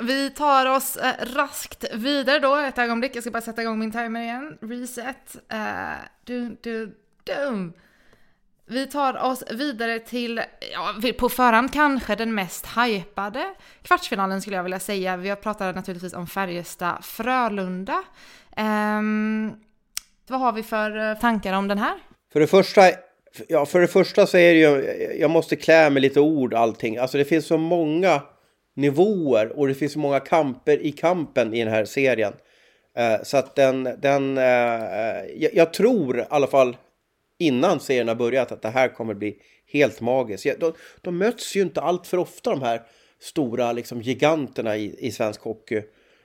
Vi tar oss eh, raskt vidare då ett ögonblick. Jag ska bara sätta igång min timer igen. Reset. Uh, dun, dun, dun. Vi tar oss vidare till, ja, på förhand kanske den mest hypade kvartsfinalen skulle jag vilja säga. Vi har pratat naturligtvis om Färjestad-Frölunda. Um, ehm, vad har vi för eh, tankar om den här? För det första, ja, för det första så är det ju, jag måste klä med lite ord allting. Alltså det finns så många nivåer och det finns många kamper i kampen i den här serien. Eh, så att den, den eh, jag, jag tror i alla fall innan serien har börjat att det här kommer bli helt magiskt. Ja, De, de möts ju inte allt för ofta de här stora liksom, giganterna i, i svensk hockey.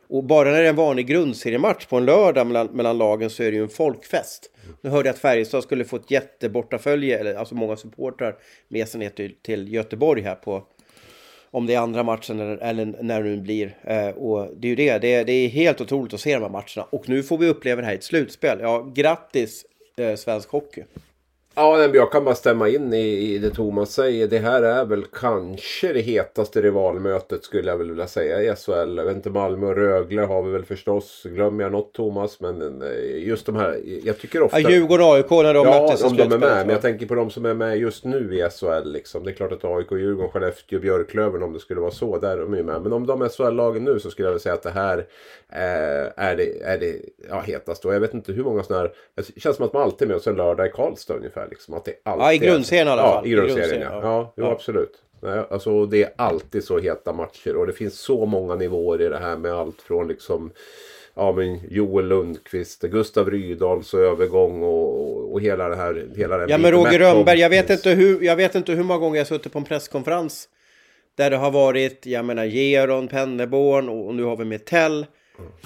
Och bara när det är en vanlig grundseriematch på en lördag mellan, mellan lagen så är det ju en folkfest. Nu hörde jag att Färjestad skulle få ett jättebortafölje, eller alltså många supportrar med sig ner till, till Göteborg här på om det är andra matchen eller, eller när det nu blir. Eh, och det är ju det. det, är, det är helt otroligt att se de här matcherna. Och nu får vi uppleva det här i ett slutspel. Ja, grattis eh, svensk hockey. Ja, men jag kan bara stämma in i, i det Thomas säger. Det här är väl kanske det hetaste rivalmötet skulle jag väl vilja säga i SHL. Jag vet inte, Malmö och Rögle har vi väl förstås. Glömmer jag något Thomas? Men eh, just de här, jag tycker ofta... Ja, Djurgården och AIK när de Ja, möttes om de är med. Men jag tänker på de som är med just nu i SHL. Liksom. Det är klart att AIK, Djurgården, Skellefteå, Björklöven om det skulle vara så. Där är de ju med. Men om de är SHL-lagen nu så skulle jag vilja säga att det här eh, är det, är det ja, hetast. Och jag vet inte hur många sådana här... Det känns som att man alltid är med oss en lördag i Karlstad ungefär. Liksom. Att det alltid Ja, i grundserien i alla ja, fall. I I grundserien, ja. ja. Ja, jo, Ja. absolut. Nej, alltså, det är alltid så heta matcher och det finns så många nivåer i det här med allt från liksom ja, men Joel Lundqvist, Gustav Rydahls övergång och, och hela det här. Hela den Ja men Roger Rönnberg, jag vet, inte hur, jag vet inte hur många gånger jag suttit på en presskonferens där det har varit, jag menar Geron, Penneborn och nu har vi Metell.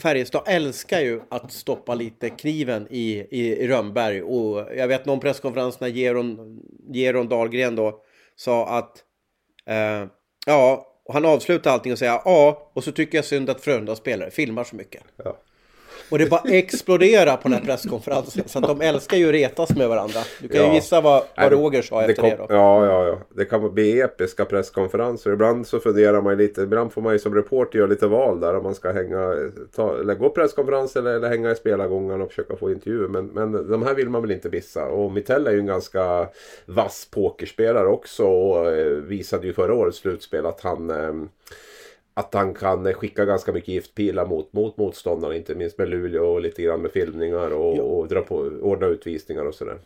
Färjestad älskar ju att stoppa lite kniven i, i, i Rönnberg och jag vet någon presskonferens när Geron, Geron Dahlgren då sa att eh, ja, och han avslutar allting och säger ja, och så tycker jag synd att Frölunda spelare filmar så mycket. Ja. Och det bara exploderar på den här presskonferensen. Så att de älskar ju att retas med varandra. Du kan ju Ja. gissa vad, vad Roger sa efter kom, det då. Ja, ja, ja. Det kan bli episka presskonferenser. Ibland så funderar man ju lite. Ibland får man ju som reporter göra lite val där. Om man ska hänga, ta, eller gå presskonferens eller, eller hänga i spelargångarna och försöka få intervjuer. Men, men de här vill man väl inte missa. Och Mitell är ju en ganska vass pokerspelare också. Och eh, visade ju förra årets slutspel att han eh, att han kan skicka ganska mycket giftpilar mot, mot motståndarna. Inte minst med Luleå och lite grann med filmningar och, och dra på, ordna utvisningar och sådär.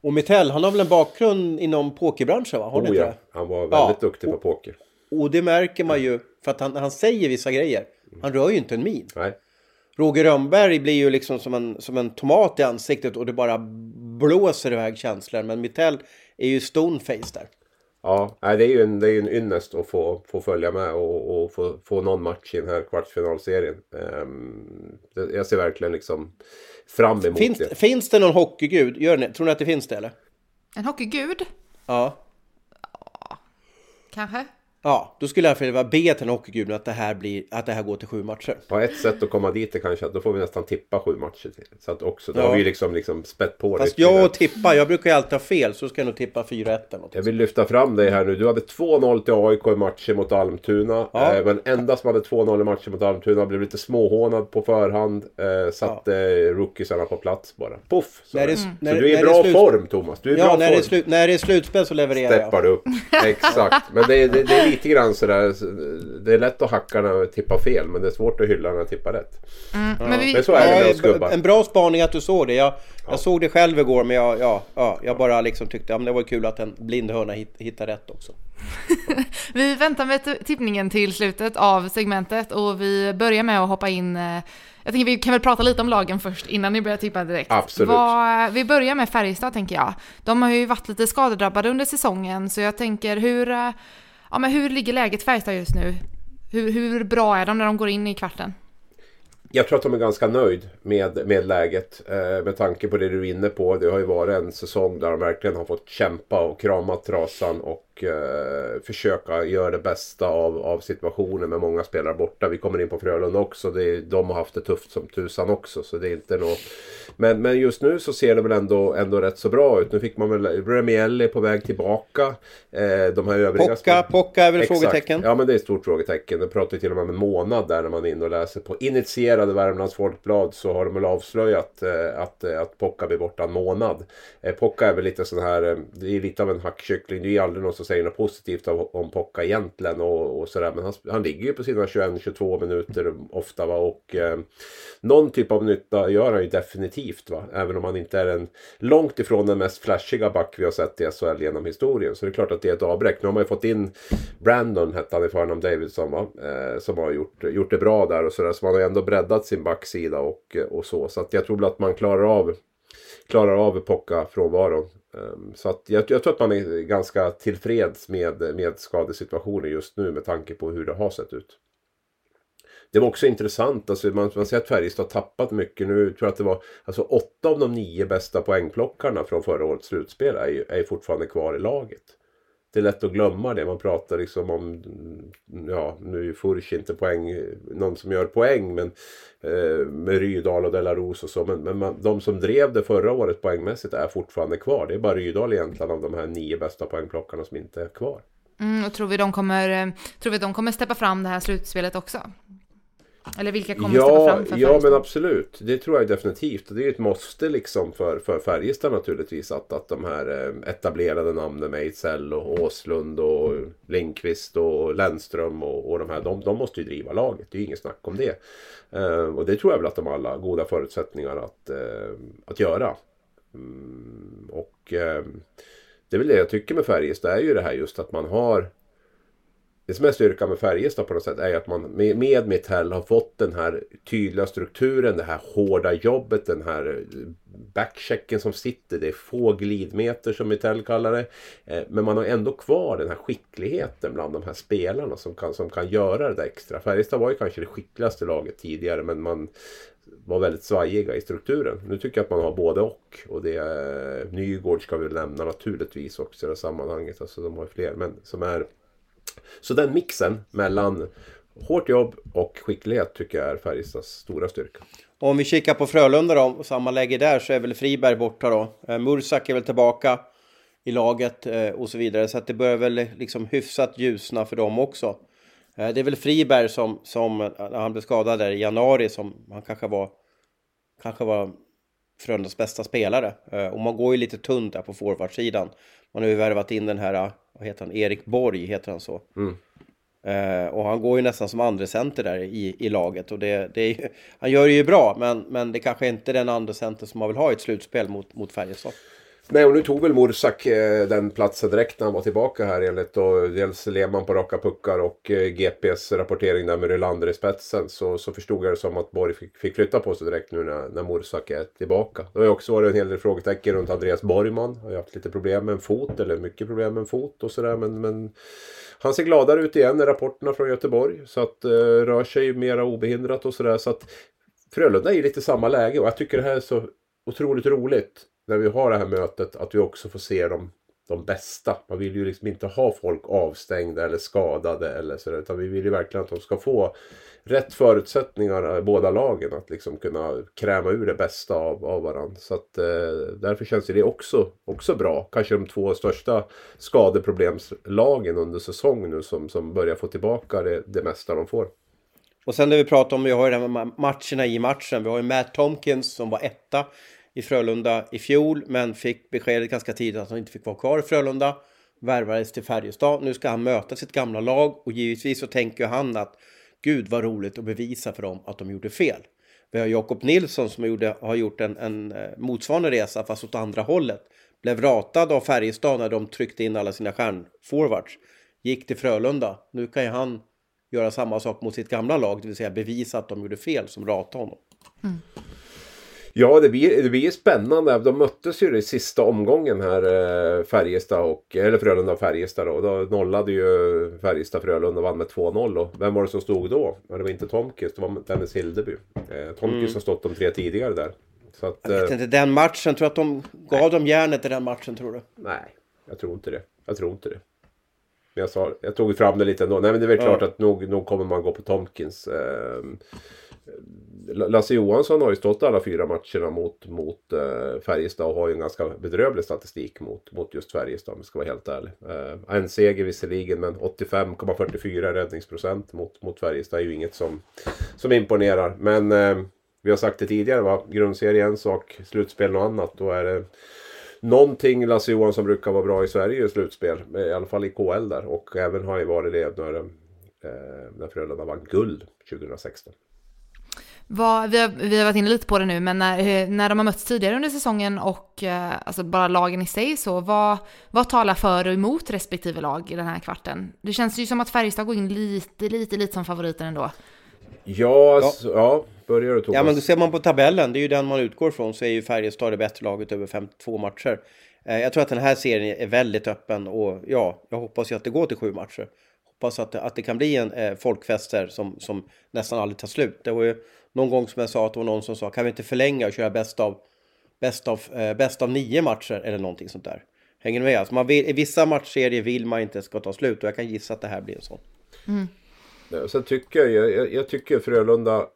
Och Mittell, han har väl en bakgrund inom pokerbranschen va? Har Oh, ja. Han var väldigt Ja. duktig på poker. Och det märker man ju för att han, han säger vissa grejer. Han rör ju inte en min. Nej. Roger Rönnberg blir ju liksom som en, som en tomat i ansiktet och det bara blåser iväg känslor. Men Mittell är ju stoneface där. Ja, det är ju en, det är en ynnest att få, få följa med och, och få, få någon match i den här kvartsfinalserien. Ehm, jag ser verkligen liksom fram emot Finns, det. finns det någon hockeygud? Gör ni, tror ni att det finns det eller? En hockeygud? Ja. Kanske? Ja, då skulle jag vilja be till en hockeygud att det här blir, att det här går till sju matcher. Ja, ett sätt att komma dit är kanske att då får vi nästan tippa sju matcher till. Så att också, då Ja. har vi liksom, liksom spett på det Fast jag tippar, jag brukar ju alltid ha fel, så ska jag nog tippa 4-1 eller något. Jag vill lyfta fram dig här nu. Du hade 2-0 till AIK i matchen mot Almtuna. Ja. Eh, men enda som hade 2-0 i matchen mot Almtuna blev lite småhånad på förhand. Eh, satte rookiesarna på plats bara. Puff! Så, När det- så när- du är i är bra slut- form Thomas. Du är Ja, bra när det, är form. slut, när det är slutspel så levererar Steppar jag. du upp. Exakt. Men det är, det, det är lite grann sådär. Det är lätt att hacka när man tippar fel. Men det är svårt att hylla när man tippar rätt. Men vi, Men så är det med oss gubbar. en bra spaning att du såg det. Jag, jag såg det själv igår men jag, ja, ja, jag bara liksom tyckte att det var kul att en blind hörna hit, hittade rätt också. vi väntar med tippningen till slutet av segmentet och vi börjar med att hoppa in eh, jag tänker vi kan väl prata lite om lagen först innan ni börjar tippa direkt. Absolut. Vad- vi börjar med Färjestad tänker jag. De har ju varit lite skadedrabbade under säsongen så jag tänker hur, eh, ja, men hur ligger läget Färjestad just nu? Hur, hur bra är de när de går in i kvarten? Jag tror att de är ganska nöjd med, med läget. Eh, med tanke på det du är inne på. Det har ju varit en säsong där de verkligen har fått kämpa och krama trasan och eh, försöka göra det bästa av, av situationen med många spelare borta. Vi kommer in på Frölunda också. Det, de har haft det tufft som tusan också. Så det är inte något... men, men just nu så ser det väl ändå, ändå rätt så bra ut. Nu fick man väl... Remielli på väg tillbaka. Eh, de här övriga... Pocka, Pocka är väl Exakt. frågetecken? Ja men det är ett stort frågetecken. De pratar ju till och med om en månad där när man är inne och läser på initierade Värmlands Folkblad så har de väl avslöjat eh, att, eh, att Pocka blir borta en månad. Eh, Pocka är väl lite sån här, eh, det är lite av en hackkyckling. Det är aldrig någon som säger något positivt om Pocka egentligen och, och sådär. Men han, han ligger ju på sina 21-22 minuter ofta va och eh, någon typ av nytta gör han ju definitivt va. Även om han inte är en långt ifrån den mest flashiga back vi har sett i SHL genom historien. Så det är klart att det är ett avbräck. Nu har man ju fått in Brandon hette han i förnamn Davidson va. Eh, som har gjort, gjort det bra där och sådär. Så man har ju ändå breddat sin backsida och, och så. Så att jag tror väl att man klarar av klarar av Pocka frånvaron. Ehm, så att jag, jag tror att man är ganska tillfreds med, med skadesituationen just nu med tanke på hur det har sett ut. Det var också intressant, alltså man, man ser att Färjestad har tappat mycket nu. Jag tror att det var alltså åtta av de nio bästa poängplockarna från förra årets slutspel är, ju- är fortfarande kvar i laget. Det är lätt att glömma det. Man pratar liksom om, ja nu är ju Furch inte poäng, någon som gör poäng men eh, med Rydal och Delaros och så. Men, men man, de som drev det förra året poängmässigt är fortfarande kvar. Det är bara Rydal egentligen av de här nio bästa poängplockarna som inte är kvar. Mm, och tror vi de kommer, eh, tror vi att de kommer steppa fram det här slutspelet också? Eller vilka kommer Ja, fram för ja men absolut. Det tror jag definitivt. Det är ett måste liksom för, för Färjestad naturligtvis. Att, att de här eh, etablerade namnen Ejdsell och Åslund och Lindqvist och Lennström och, och de här. De, de måste ju driva laget. Det är ju inget snack om det. Eh, och det tror jag väl att de har alla goda förutsättningar att, eh, att göra. Mm, och eh, det är väl det jag tycker med Färjestad. är ju det här just att man har det som är styrkan med Färjestad på något sätt är att man med, med Mitell har fått den här tydliga strukturen, det här hårda jobbet, den här eh, backchecken som sitter. Det är få glidmeter som Mitell kallar det. Eh, men man har ändå kvar den här skickligheten bland de här spelarna som kan, som kan göra det där extra. Färjestad var ju kanske det skickligaste laget tidigare men man var väldigt svajiga i strukturen. Nu tycker jag att man har både och. Och det är, Nygård ska vi nämna naturligtvis också i det här sammanhanget. Alltså de har fler. Men som är så den mixen mellan hårt jobb och skicklighet tycker jag är Färjestads stora styrka. Om vi kikar på Frölunda då, samma läge där så är väl Friberg borta då. Eh, Mursak är väl tillbaka i laget eh, och så vidare. Så att det börjar väl liksom hyfsat ljusna för dem också. Eh, det är väl Friberg som, som när han blev skadad där i januari som han kanske var, kanske var Frölundas bästa spelare. Och man går ju lite tunt där på forwardsidan. Man har ju värvat in den här vad heter han, Erik Borg heter han så. Mm. Eh, och han går ju nästan som andra center där i, i laget och det, det är, han gör det ju bra men, men det kanske inte är den andra center som man vill ha i ett slutspel mot, mot Färjestad. Nej, och nu tog väl Mursak eh, den platsen direkt när han var tillbaka här enligt då, dels Lehmann på raka puckar och eh, GPs rapportering där med Rylander i spetsen så, så förstod jag det som att Borg fick, fick flytta på sig direkt nu när, när Mursak är tillbaka. Det har ju också varit en hel del frågetecken runt Andreas Borgman. Har ju haft lite problem med en fot eller mycket problem med en fot och sådär men, men han ser gladare ut igen i rapporterna från Göteborg så att eh, rör sig mera obehindrat och sådär så att Frölunda är ju lite samma läge och jag tycker det här är så otroligt roligt när vi har det här mötet att vi också får se dem de bästa. Man vill ju liksom inte ha folk avstängda eller skadade eller så utan vi vill ju verkligen att de ska få rätt förutsättningar båda lagen att liksom kunna kräma ur det bästa av, av varandra. Så att eh, därför känns det också, också bra. Kanske de två största skadeproblemslagen under säsong nu som, som börjar få tillbaka det, det mesta de får. Och sen det vi pratar om, vi har ju de här matcherna i matchen. Vi har ju Matt Tomkins som var etta i Frölunda i fjol, men fick beskedet ganska tidigt att han inte fick vara kvar i Frölunda. Värvades till Färjestad. Nu ska han möta sitt gamla lag och givetvis så tänker han att gud vad roligt att bevisa för dem att de gjorde fel. Vi har Jakob Nilsson som gjorde, har gjort en, en eh, motsvarande resa fast åt andra hållet. Blev ratad av Färjestad när de tryckte in alla sina stjärnforwards. Gick till Frölunda. Nu kan ju han göra samma sak mot sitt gamla lag, det vill säga bevisa att de gjorde fel som ratade honom. Mm. Ja, det blir, det blir spännande. De möttes ju i sista omgången här, eh, Färjestad och, eller Frölunda och Färjestad då. Då nollade ju Färjestad Frölunda och vann med 2-0. Och vem var det som stod då? det var inte Tomkis, det var Dennis Hildeby. Eh, Tomkis mm. har stått de tre tidigare där. Så att, jag vet inte, den matchen, tror att de gav nej. dem järnet i den matchen tror du? Nej, jag tror inte det. Jag tror inte det. Men jag, sa, jag tog fram det lite ändå. Nej men det är väl ja. klart att nog, nog kommer man gå på Tomkins. Eh, Lasse Johansson har ju stått alla fyra matcherna mot, mot eh, Färjestad och har ju en ganska bedrövlig statistik mot, mot just Färjestad om jag ska vara helt ärlig. Eh, en seger visserligen men 85,44 räddningsprocent mot, mot Färjestad är ju inget som, som imponerar. Men eh, vi har sagt det tidigare va, grundserie är en sak, slutspel något annat. Då är det någonting Lasse Johansson brukar vara bra i Sverige i slutspel. I alla fall i KL där och även har ju varit det när, eh, när Frölunda vann guld 2016. Vad, vi, har, vi har varit inne lite på det nu, men när, eh, när de har mötts tidigare under säsongen och eh, alltså bara lagen i sig så, vad, vad talar för och emot respektive lag i den här kvarten? Det känns ju som att Färjestad går in lite, lite, lite som favoriter ändå. Ja, alltså, ja. börjar du Thomas. Ja, men ser man på tabellen, det är ju den man utgår från, så är ju Färjestad det bättre laget över 52 matcher. Eh, jag tror att den här serien är väldigt öppen och ja, jag hoppas ju att det går till sju matcher. Hoppas att det, att det kan bli en eh, folkfester som, som nästan aldrig tar slut. Det var ju någon gång som jag sa att det var någon som sa kan vi inte förlänga och köra bäst av, bäst av, eh, bäst av nio matcher eller någonting sånt där. Hänger ni med? Alltså man vill, I vissa matchserier vill man inte ska ta slut och jag kan gissa att det här blir en sån. Mm. Sen tycker jag, jag, jag tycker Frölunda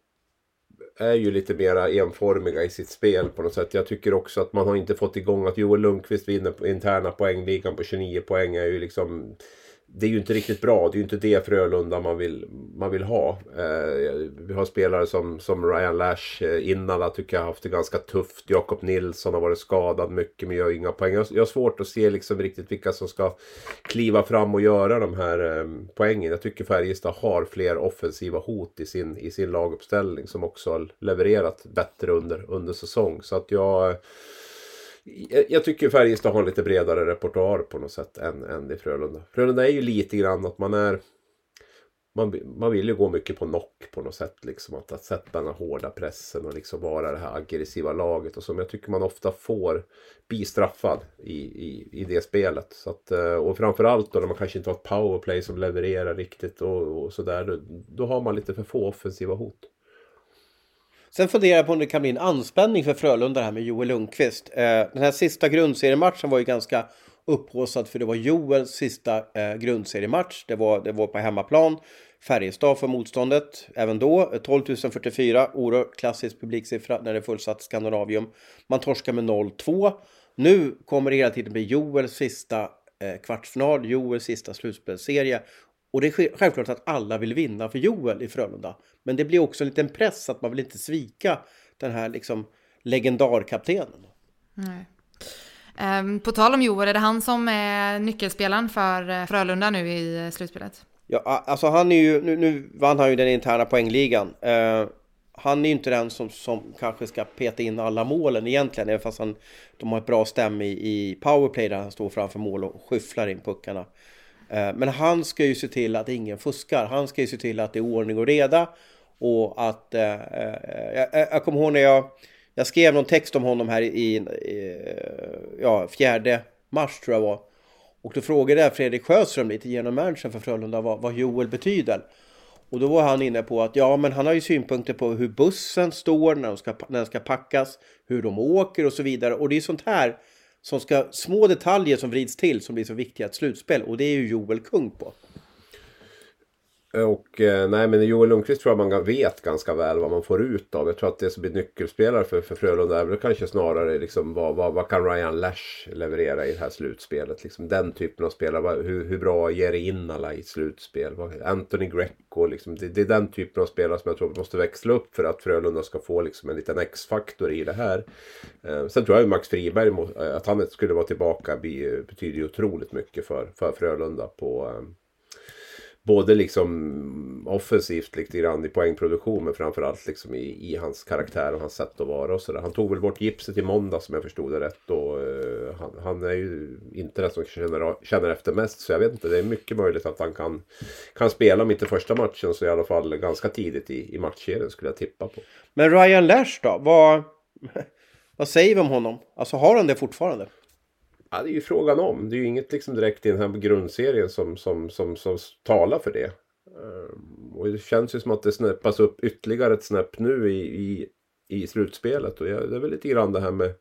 är ju lite mera enformiga i sitt spel på något sätt. Jag tycker också att man har inte fått igång att Joel Lundqvist vinner interna poängligan på 29 poäng är ju liksom det är ju inte riktigt bra. Det är ju inte det Frölunda man vill, man vill ha. Eh, vi har spelare som, som Ryan Lash eh, innan tycker jag har haft det ganska tufft. Jakob Nilsson har varit skadad mycket men gör inga poäng. Jag, jag har svårt att se liksom riktigt vilka som ska kliva fram och göra de här eh, poängen. Jag tycker Färjestad har fler offensiva hot i sin, i sin laguppställning som också har levererat bättre under, under säsong. Så att jag jag tycker Färjestad har lite bredare repertoar på något sätt än, än i Frölunda. Frölunda är ju lite grann att man är man, man vill ju gå mycket på knock på något sätt. Liksom, att, att sätta den här hårda pressen och liksom vara det här aggressiva laget. Och som jag tycker man ofta får bli straffad i, i, i det spelet. Så att, eh, och framförallt då när man kanske inte har ett powerplay som levererar riktigt och, och sådär. Då, då har man lite för få offensiva hot. Sen funderar jag på om det kan bli en anspänning för Frölunda här med Joel Lundqvist. Eh, den här sista grundseriematchen var ju ganska upphaussad för det var Joels sista eh, grundseriematch. Det var, det var på hemmaplan. Färjestad för motståndet även då. 12 044, oerhört klassisk publiksiffra när det är fullsatt Skandinavium. Man torskar med 0-2. Nu kommer det hela tiden bli Joels sista eh, kvartsfinal, Joels sista slutspelsserie. Och det är självklart att alla vill vinna för Joel i Frölunda. Men det blir också en liten press att man vill inte svika den här liksom legendarkaptenen. Nej. Um, på tal om Joel, är det han som är nyckelspelaren för eh, Frölunda nu i eh, slutspelet? Ja, alltså han är ju, nu, nu vann han ju den interna poängligan. Uh, han är ju inte den som, som kanske ska peta in alla målen egentligen, även fast han, de har ett bra stäm i, i powerplay där han står framför mål och skyfflar in puckarna. Eh, men han ska ju se till att ingen fuskar. Han ska ju se till att det är ordning och reda och att... Eh, eh jag, jag kommer ihåg när jag jag skrev någon text om honom här i, i ja, fjärde mars tror jag var. Och då frågade jag Fredrik Sjöström lite genom managern för Frölunda vad, vad Joel betyder. Och då var han inne på att ja, men han har ju synpunkter på hur bussen står när, de ska, när den ska packas, hur de åker och så vidare. Och det är sånt här som ska, små detaljer som vrids till som blir så viktiga i ett slutspel. Och det är ju Joel kung på. Och eh, nej men Joel Lundqvist tror jag man vet ganska väl vad man får ut av. Jag tror att det som blir nyckelspelare för, för Frölunda är väl kanske snarare liksom vad, vad, vad kan Ryan Lash leverera i det här slutspelet. Liksom den typen av spelare. Hur, hur bra ger det in alla i slutspel? Anthony Greco liksom. Det, det, är den typen av spelare som jag tror måste växla upp för att Frölunda ska få liksom en liten X-faktor i det här. Eh, sen tror jag ju Max Friberg, eh, att han skulle vara tillbaka betyder ju otroligt mycket för, för Frölunda på eh, både liksom offensivt lite grann i poängproduktion men framförallt liksom i, i hans karaktär och hans sätt att vara och sådär. Han tog väl bort gipset i måndag som jag förstod det rätt och uh, han, han, är ju inte den som känner, känner efter mest så jag vet inte. Det är mycket möjligt att han kan, kan spela om inte första matchen så i alla fall ganska tidigt i, i matchserien skulle jag tippa på. Men Ryan Lash då? Vad, vad säger vi om honom? Alltså har han det fortfarande? Ja, det är ju frågan om. Det är ju inget liksom direkt i den här grundserien som, som, som, som talar för det. Ehm, och det känns ju som att det snäppas upp ytterligare ett snäpp nu i, i, i slutspelet. Och det är väl lite grann det här med,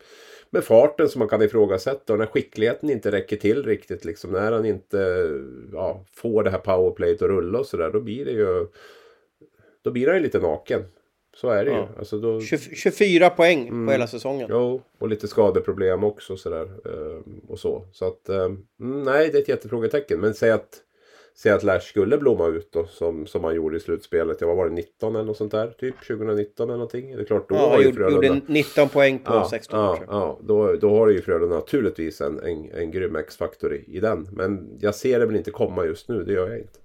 med farten som man kan ifrågasätta. Och när skickligheten inte räcker till riktigt. Liksom, när han inte ja, får det här powerplayet att rulla och sådär. Då blir det ju... Då blir han ju lite naken. Så är det ja. ju. Alltså då... 24 poäng mm. på hela säsongen. Jo, och lite skadeproblem också sådär. Ehm, och så. Så att, ehm, mm, nej det är ett jättefrågetecken. Men säg att, säg att Lash skulle blomma ut då som, som han gjorde i slutspelet. Jag var det 19 eller något sånt där? Typ 2019 eller någonting. Det är klart då ja, har ju Frölunda... gjorde 19 poäng på ja, 16 ja, Ja, då, då har ju Frölunda naturligtvis en, en, en grym X-faktor i, i den. Men jag ser det väl inte komma just nu. Det gör jag inte.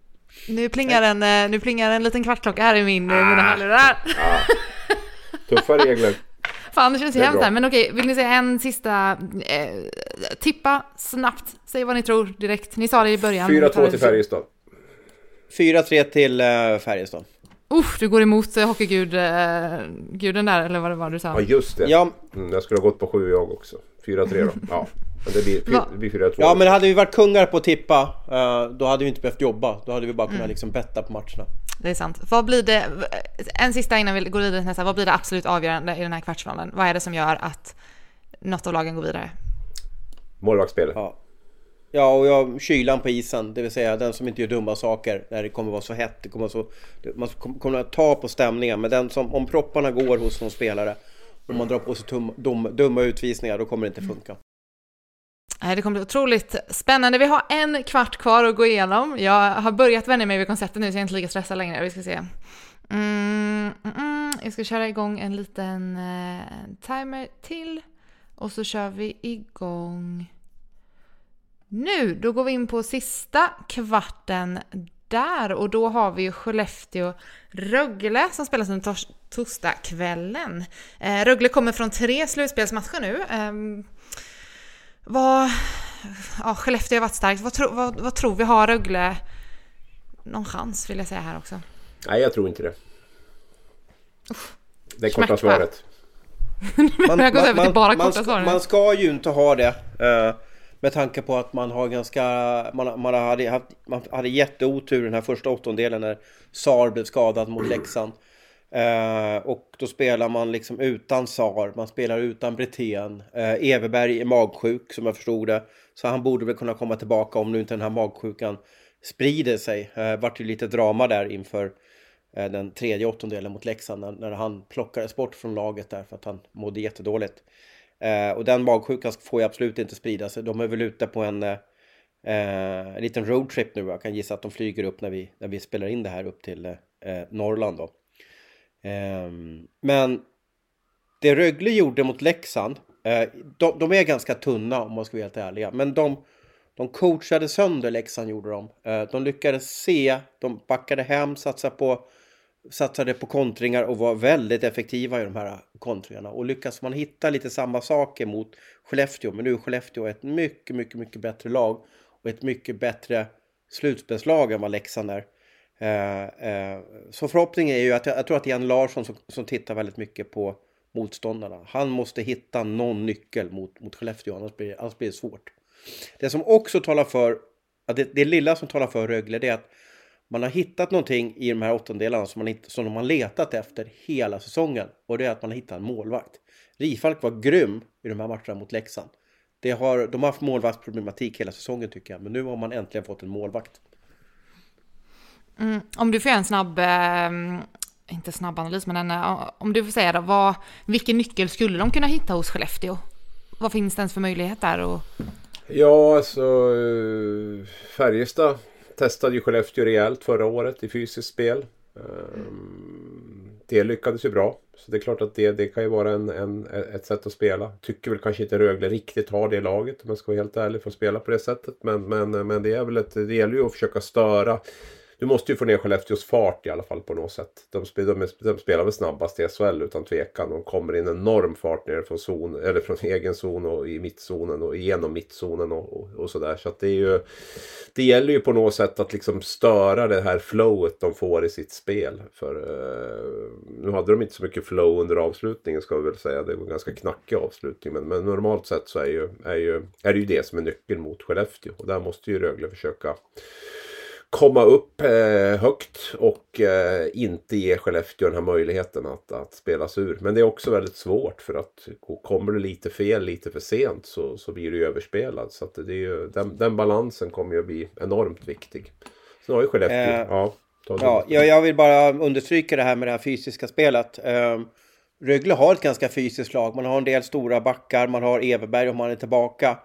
Nu plingar en, eh, nu plingar en liten kvartklocka här i min, ah, mina hörlurar. Ah. Tuffa regler. Fan, det känns ju hemskt här. Men okej, vill ni säga en sista... Eh, tippa snabbt. Säg vad ni tror direkt. Ni sa det i början. 4-2 till Färjestad. 4-3 till uh, Färjestad. Usch, du går emot uh, hockeyguden uh, där, eller vad det var du sa. Ja, just det. Ja. Mm, jag skulle ha gått på 7 jag också. 4-3 då. Ja. Det blir, det blir 4-2. Ja, men hade vi varit kungar på att tippa, uh, då hade vi inte behövt jobba. Då hade vi bara kunnat mm. liksom betta på matcherna. Det är sant. Vad blir det, en sista innan vi går vidare till nästa, vad blir det absolut avgörande i den här kvartsfinalen? Vad är det som gör att något av lagen går vidare? Målvaktsspelet. Ja. Ja, och jag, kylan på isen, det vill säga den som inte gör dumma saker när det kommer vara så hett. Det kommer så, man kommer att ta på stämningen, men den som, om propparna går hos någon spelare och man drar på sig tum, dum, dumma utvisningar, då kommer det inte funka. Det kommer bli otroligt spännande. Vi har en kvart kvar att gå igenom. Jag har börjat vänja mig vid konceptet nu så jag är inte lika stressad längre. Vi ska se. Mm, mm, mm. Jag ska köra igång en liten uh, timer till. Och så kör vi igång nu. Då går vi in på sista kvarten där och då har vi ju Skellefteå-Rögle som spelas under tors torsdagskvällen. Eh, Rögle kommer från tre slutspelsmatcher nu. Eh, vad... Ja, Skellefteå har varit starkt. Vad, tro, vad, vad tror vi? Har Rögle någon chans vill jag säga här också. Nej, jag tror inte det. Det är korta svaret. Man, Jag går över till bara man, korta ska, man ska ju inte ha det. eh, med tanke på att man har ganska... Man, man, hade, haft, man hade jätteotur den här första åttondelen när Sar blev skadad mot Leksand. Eh, och då spelar man liksom utan Sar, man spelar utan Brithén. Uh, Everberg är magsjuk som jag förstod det. Så han borde väl kunna komma tillbaka om nu inte den här magsjukan sprider sig. Uh, vart ju lite drama där inför eh, den tredje åttondelen mot Leksand när, när han plockades bort från laget där för att han mådde jättedåligt. Eh, och den magsjukan får ju absolut inte sprida sig. De är väl ute på en, eh, en liten roadtrip nu. Jag kan gissa att de flyger upp när vi, när vi spelar in det här upp till eh, Norrland då. Ehm, men det Rögle gjorde mot Leksand, eh, de, de är ganska tunna om man ska vara helt ärliga, men de, de coachade sönder Leksand gjorde de. Eh, de lyckades se, de backade hem, satsade på, satsade på kontringar och var väldigt effektiva i de här kontringarna. Och lyckas man hitta lite samma saker mot Skellefteå, men nu är Skellefteå ett mycket, mycket, mycket bättre lag och ett mycket bättre slutspelslag än vad Leksand är. Eh, eh, så förhoppningen är ju att jag, jag tror att det är Jan Larsson som, som tittar väldigt mycket på motståndarna. Han måste hitta någon nyckel mot, mot Skellefteå, annars blir, annars blir det svårt. Det som också talar för, det, det lilla som talar för Rögle, det är att man har hittat någonting i de här åttondelarna som man, som de har letat efter hela säsongen. Och det är att man har hittat en målvakt. Rifalk var grym i de här matcherna mot Leksand. Det har, de har haft målvaktsproblematik hela säsongen tycker jag, men nu har man äntligen fått en målvakt. Mm, om du får göra en snabb, eh, inte snabb analys, men en, eh, om du får säga då, vad, vilken nyckel skulle de kunna hitta hos Skellefteå? Vad finns det ens för möjlighet där? Och... Ja, alltså eh, Färjestad testade ju Skellefteå rejält förra året i fysiskt spel. Eh, det lyckades ju bra. Så det är klart att det, det kan ju vara en, en, ett sätt att spela. Tycker väl kanske inte Rögle riktigt har det laget om jag ska vara helt ärlig för att spela på det sättet. Men, men, men det är väl ett, det gäller ju att försöka störa. Du måste ju få ner Skellefteås fart i alla fall på något sätt. De, de, de spelar väl snabbast i SHL utan tvekan. De kommer in enorm fart ner från, zon, eller från egen zon och i mittzonen och genom mittzonen och, och, och sådär. Så att det är ju... Det gäller ju på något sätt att liksom störa det här flowet de får i sitt spel. För eh, nu hade de inte så mycket flow under avslutningen ska vi väl säga. Det var en ganska knackig avslutning. Men, men normalt sett så är, ju, är, ju, är det ju det som är nyckeln mot Skellefteå. Och där måste ju Rögle försöka komma upp eh, högt och eh, inte ge Skellefteå den här möjligheten att, att spela sig ur. Men det är också väldigt svårt för att kommer det lite fel lite för sent så, så blir ju överspelad. Så det är ju, den, den balansen kommer ju att bli enormt viktig. Så har ju Skellefteå, Eh, ja. Ja, jag, jag vill bara understryka det här med det här fysiska spelet. Um, Rögle har ett ganska fysiskt lag. Man har en del stora backar, man har Everberg om han är tillbaka.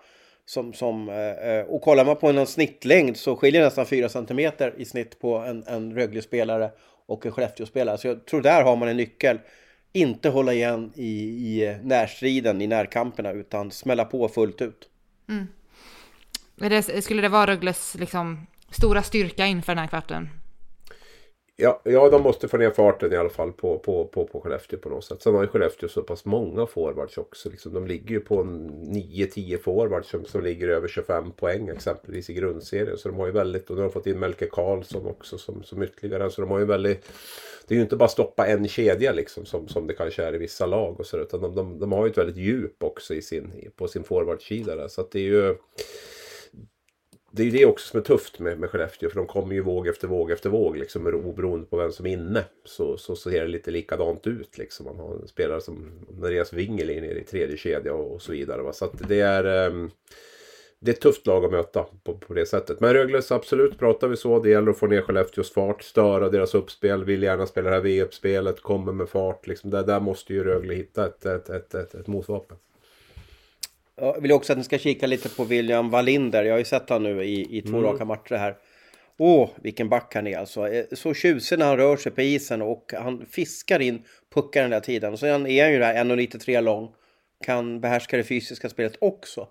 Som, som, eh, eh, och kollar man på en snittlängd så skiljer det nästan 4 cm i snitt på en, en Rögle-spelare och en Skellefteå-spelare. Så jag tror där har man en nyckel. Inte hålla igen i, i närstriden, i närkamperna, utan smälla på fullt ut. Mm. det, skulle det vara Rögles liksom, stora styrka inför den här kvarten? Ja, ja, de måste få ner farten i alla fall på, på, på, på Skellefteå på något sätt. Sen har ju Skellefteå så pass många forwards också. Liksom, de ligger ju på 9-10 forwards som, som ligger över 25 poäng exempelvis i grundserien. Så de har ju väldigt, och nu har de fått in Melke Karlsson också som, som ytterligare. Så de har ju väldigt, det är ju inte bara stoppa en kedja liksom som, som det kanske är i vissa lag och så utan de, de, de har ju ett väldigt djup också i sin, på sin forwardsida där. Så att det är ju det är ju det också som är tufft med, med Skellefteå. För de kommer ju våg efter våg efter våg. Liksom, oberoende på vem som är inne. Så, så ser det lite likadant ut. Liksom. Man har spelare som Andreas Wingel är nere i tredje kedja och, och så vidare. Va? Så att det är... Um, det är ett tufft lag att möta på, på det sättet. Men Rögles absolut, pratar vi så. Det gäller att få ner Skellefteås fart, störa deras uppspel, vill gärna spela det här V-uppspelet, kommer med fart. Liksom. Där, där måste ju Rögle hitta ett, ett, ett, ett, ett motvapen. Jag vill också att ni ska kika lite på William Wallinder. Jag har ju sett han nu i, i två Mm. raka matcher här. Åh, vilken back han är alltså. Eh, Så tjusig när han rör sig på isen och han fiskar in puckar den där tiden. Och sen är han ju där 1,93 lång. Kan behärska det fysiska spelet också.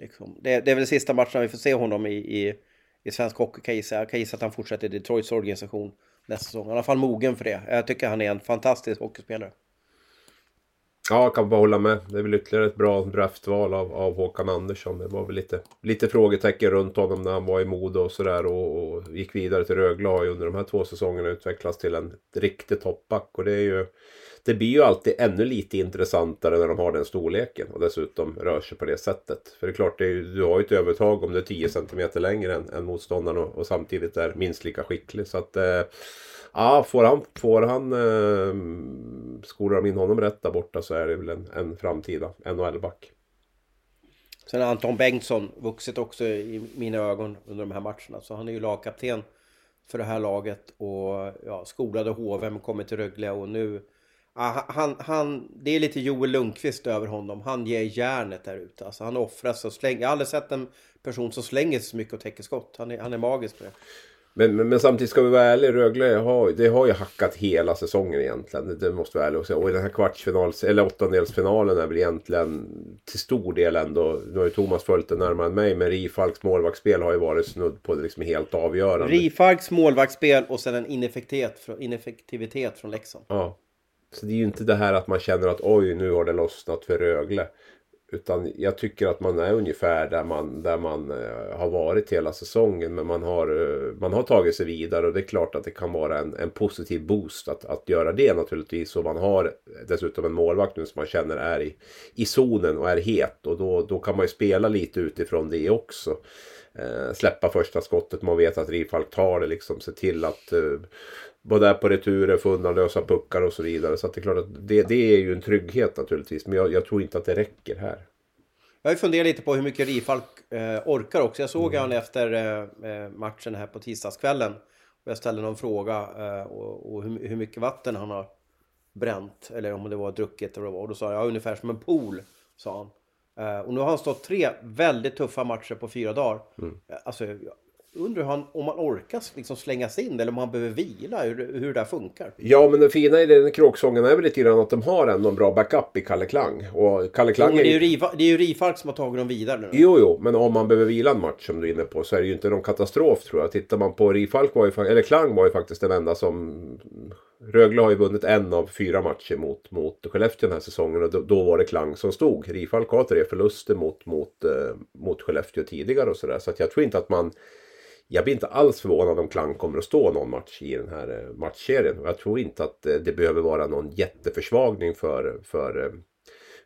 Liksom. Det, det är väl sista matchen vi får se honom i, i, i svensk hockey kan jag gissa. Jag kan gissa att han fortsätter i Detroits organisation nästa säsong. I alla fall mogen för det. Jag tycker han är en fantastisk hockeyspelare. Ja, jag kan bara hålla med. Det är väl ytterligare ett bra draftval av, av Håkan Andersson. Det var väl lite, lite frågetecken runt honom när han var i Modo och sådär och, och gick vidare till Rögle har ju under de här två säsongerna utvecklats till en riktig toppback och det är ju det blir ju alltid ännu lite intressantare när de har den storleken och dessutom rör sig på det sättet. För det är klart, det är, du har ju ett övertag om du är 10 cm längre än, än motståndaren och, och, samtidigt är minst lika skicklig. Så att eh, Ja, får han, får han eh, skolar de in honom rätt där borta så är det väl en, en framtida NHL-back. Sen har Anton Bengtsson vuxit också i mina ögon under de här matcherna. Så han är ju lagkapten för det här laget och ja, skolade HVM, kommit till Rögle och nu... Ja, han, han, det är lite Joel Lundqvist över honom. Han ger järnet där ute. Alltså han offras och slänger. Jag har aldrig sett en person som slänger så mycket och täcker skott. Han är, han är magisk på det. Men, men, men, samtidigt ska vi vara ärliga, Rögle har, det har ju hackat hela säsongen egentligen. Det, det måste vi vara ärliga och säga. Och i den här kvartsfinals, eller åttondelsfinalen är väl egentligen till stor del ändå, nu har ju Thomas följt det närmare än mig, men Rifalks målvaktsspel har ju varit snudd på det liksom helt avgörande. Rifalks målvaktsspel och sen en ineffektivitet, ineffektivitet från Leksand. Ja. Så det är ju inte det här att man känner att oj, nu har det lossnat för Rögle. Utan jag tycker att man är ungefär där man, där man eh, har varit hela säsongen. Men man har, eh, man har tagit sig vidare och det är klart att det kan vara en, en positiv boost att, att göra det naturligtvis. Och man har dessutom en målvakt nu som man känner är i, i zonen och är het. Och då, då kan man ju spela lite utifrån det också. Eh, släppa första skottet, man vet att Rifalk tar det liksom. Se till att eh, där på returer, få undan lösa puckar och så vidare. Så det är klart att det, det är ju en trygghet naturligtvis. Men jag, jag, tror inte att det räcker här. Jag har funderat lite på hur mycket Rifalk eh, orkar också. Jag såg mm. han efter eh, eh, matchen här på tisdagskvällen. Och jag ställde någon fråga eh, och, och hur, hur, mycket vatten han har bränt. Eller om det var druckit eller vad det var. Och då sa jag ungefär som en pool, sa han. Uh, och nu har han stått tre väldigt tuffa matcher på fyra dagar. Mm. Alltså, undrar han, om man orkar liksom slänga sig in eller om man behöver vila, hur, hur det funkar. Ja, men det fina i den kråksången är väl lite grann att de har ändå en bra backup i Kalle Klang. Och Kalle Klang jo, det, är ju det är ju Rifalk som har tagit dem vidare nu. Jo, jo, men om man behöver vila en match som du är inne på så är det ju inte någon katastrof tror jag. Tittar man på Rifalk, var ju, eller Klang var ju faktiskt den enda som... Rögle har ju vunnit en av fyra matcher mot, mot Skellefteå den här säsongen och då, då var det Klang som stod. Rifalk har tre förluster mot, mot, eh, mot Skellefteå tidigare och sådär. Så att jag tror inte att man jag blir inte alls förvånad om Klang kommer att stå någon match i den här eh, matchserien. Och jag tror inte att eh, det behöver vara någon jätteförsvagning för, för, eh,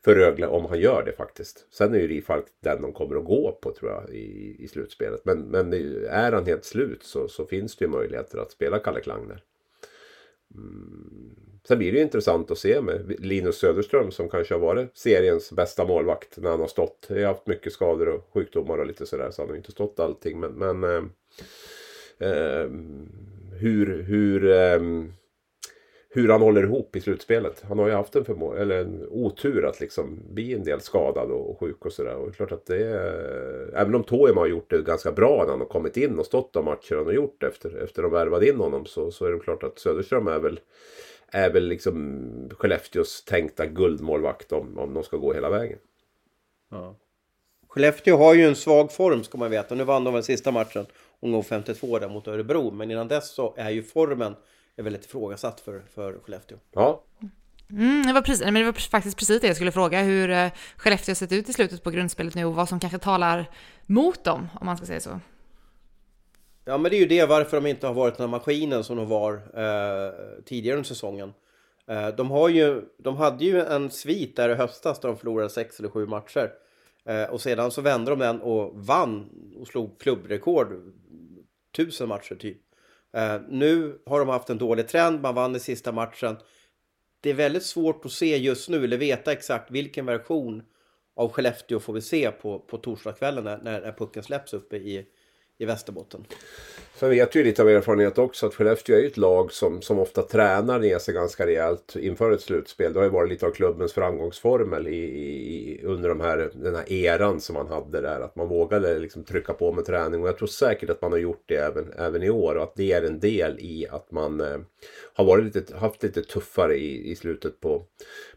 för Rögle om han gör det faktiskt. Sen är ju Rifalk den de kommer att gå på tror jag i, i slutspelet. Men, men är han helt slut så, så finns det ju möjligheter att spela Kalle Klang där. Mm. Sen blir det ju intressant att se med Linus Söderström som kanske har varit seriens bästa målvakt när han har stått. Jag har haft mycket skador och sjukdomar och lite sådär så han har inte stått allting. Men, men eh, eh, hur, hur, eh, hur han håller ihop i slutspelet. Han har ju haft en, förmå- eller en otur att liksom bli en del skadad och, sjuk och sådär. Och det är klart att det är... Även om Toema har gjort det ganska bra när han har kommit in och stått de matcher han har gjort efter, efter de värvade in honom. Så, så är det klart att Söderström är väl är väl liksom Skellefteås tänkta guldmålvakt om, om de ska gå hela vägen. Ja. Skellefteå har ju en svag form ska man veta. Nu vann de väl sista matchen, omgång 52 där mot Örebro. Men innan dess så är ju formen är väldigt ifrågasatt för, för Skellefteå. Ja. Mm, det, var precis, men det var faktiskt precis det jag skulle fråga, hur uh, Skellefteå sett ut i slutet på grundspelet nu och vad som kanske talar mot dem, om man ska säga så. Ja men det är ju det varför de inte har varit den här maskinen som de var eh, tidigare under säsongen. Eh, de, har ju, de hade ju en svit där i höstas där de förlorade sex eller sju matcher. Eh, och sedan så vände de den och vann och slog klubbrekord. Tusen matcher typ. Eh, nu har de haft en dålig trend, man vann i sista matchen. Det är väldigt svårt att se just nu, eller veta exakt vilken version av Skellefteå får vi se på, på torsdagskvällen när, när pucken släpps uppe i, i Västerbotten. Sen vet ju lite av erfarenhet också att Skellefteå är ju ett lag som, som ofta tränar ner sig ganska rejält inför ett slutspel. Det har ju varit lite av klubbens framgångsformel i, i, under de här, den här eran som man hade där. Att man vågade liksom trycka på med träning och jag tror säkert att man har gjort det även, även i år och att det är en del i att man eh, har varit lite, haft lite tuffare i, i slutet på,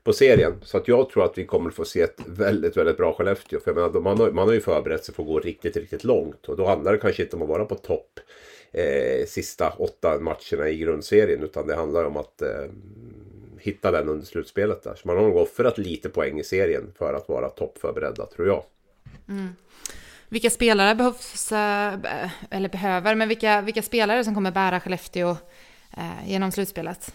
på serien. Så att jag tror att vi kommer få se ett väldigt, väldigt bra Skellefteå. För jag menar, man, har, man har ju förberett sig för att gå riktigt, riktigt långt och då handlar det kanske inte om att vara på topp eh, sista åtta matcherna i grundserien. Utan det handlar om att eh, hitta den under slutspelet där. Så man har nog offrat lite poäng i serien för att vara toppförberedda tror jag. Mm. Vilka spelare behövs, eh, eller behöver, men vilka, vilka spelare som kommer bära Skellefteå eh, genom slutspelet?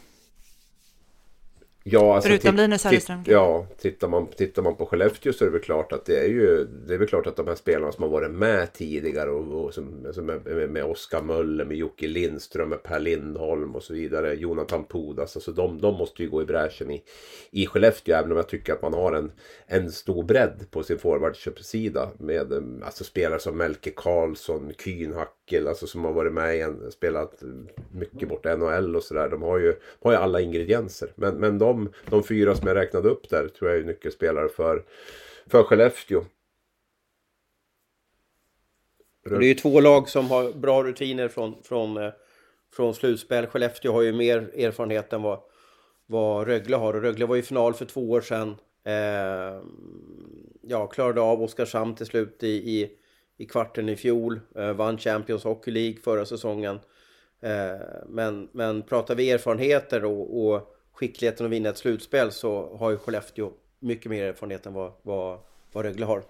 Ja, alltså, Förutom Linus Söderström. Ja, tittar man, tittar man på Skellefteå så är det väl klart att det är ju Det är väl klart att de här spelarna som har varit med tidigare och, och som, som med, med Oskar Möller, med Jocke Lindström, med Per Lindholm och så vidare. Jonathan Pudas. Alltså de, de måste ju gå i bräschen i, i Skellefteå. Även om jag tycker att man har en, en stor bredd på sin forwardsida. Med alltså, spelare som Melke Karlsson, Kühnhackel. Alltså som har varit med i spelat mycket borta i NHL och sådär. De har ju, har ju alla ingredienser. Men, men de, de fyra som jag räknade upp där tror jag är nyckelspelare för, för Skellefteå. Det är ju två lag som har bra rutiner från, från, eh, från slutspel. Skellefteå har ju mer erfarenhet än vad, vad Rögle har. Och Rögle var i final för två år sedan. Eh, ja, klarade av Oskarshamn till slut i, i, i kvarten i fjol. Eh, vann Champions Hockey League förra säsongen. Eh, men, men pratar vi erfarenheter och, och skickligheten att vinna ett slutspel så har ju Skellefteå mycket mer erfarenhet än vad, vad, vad Rögle har.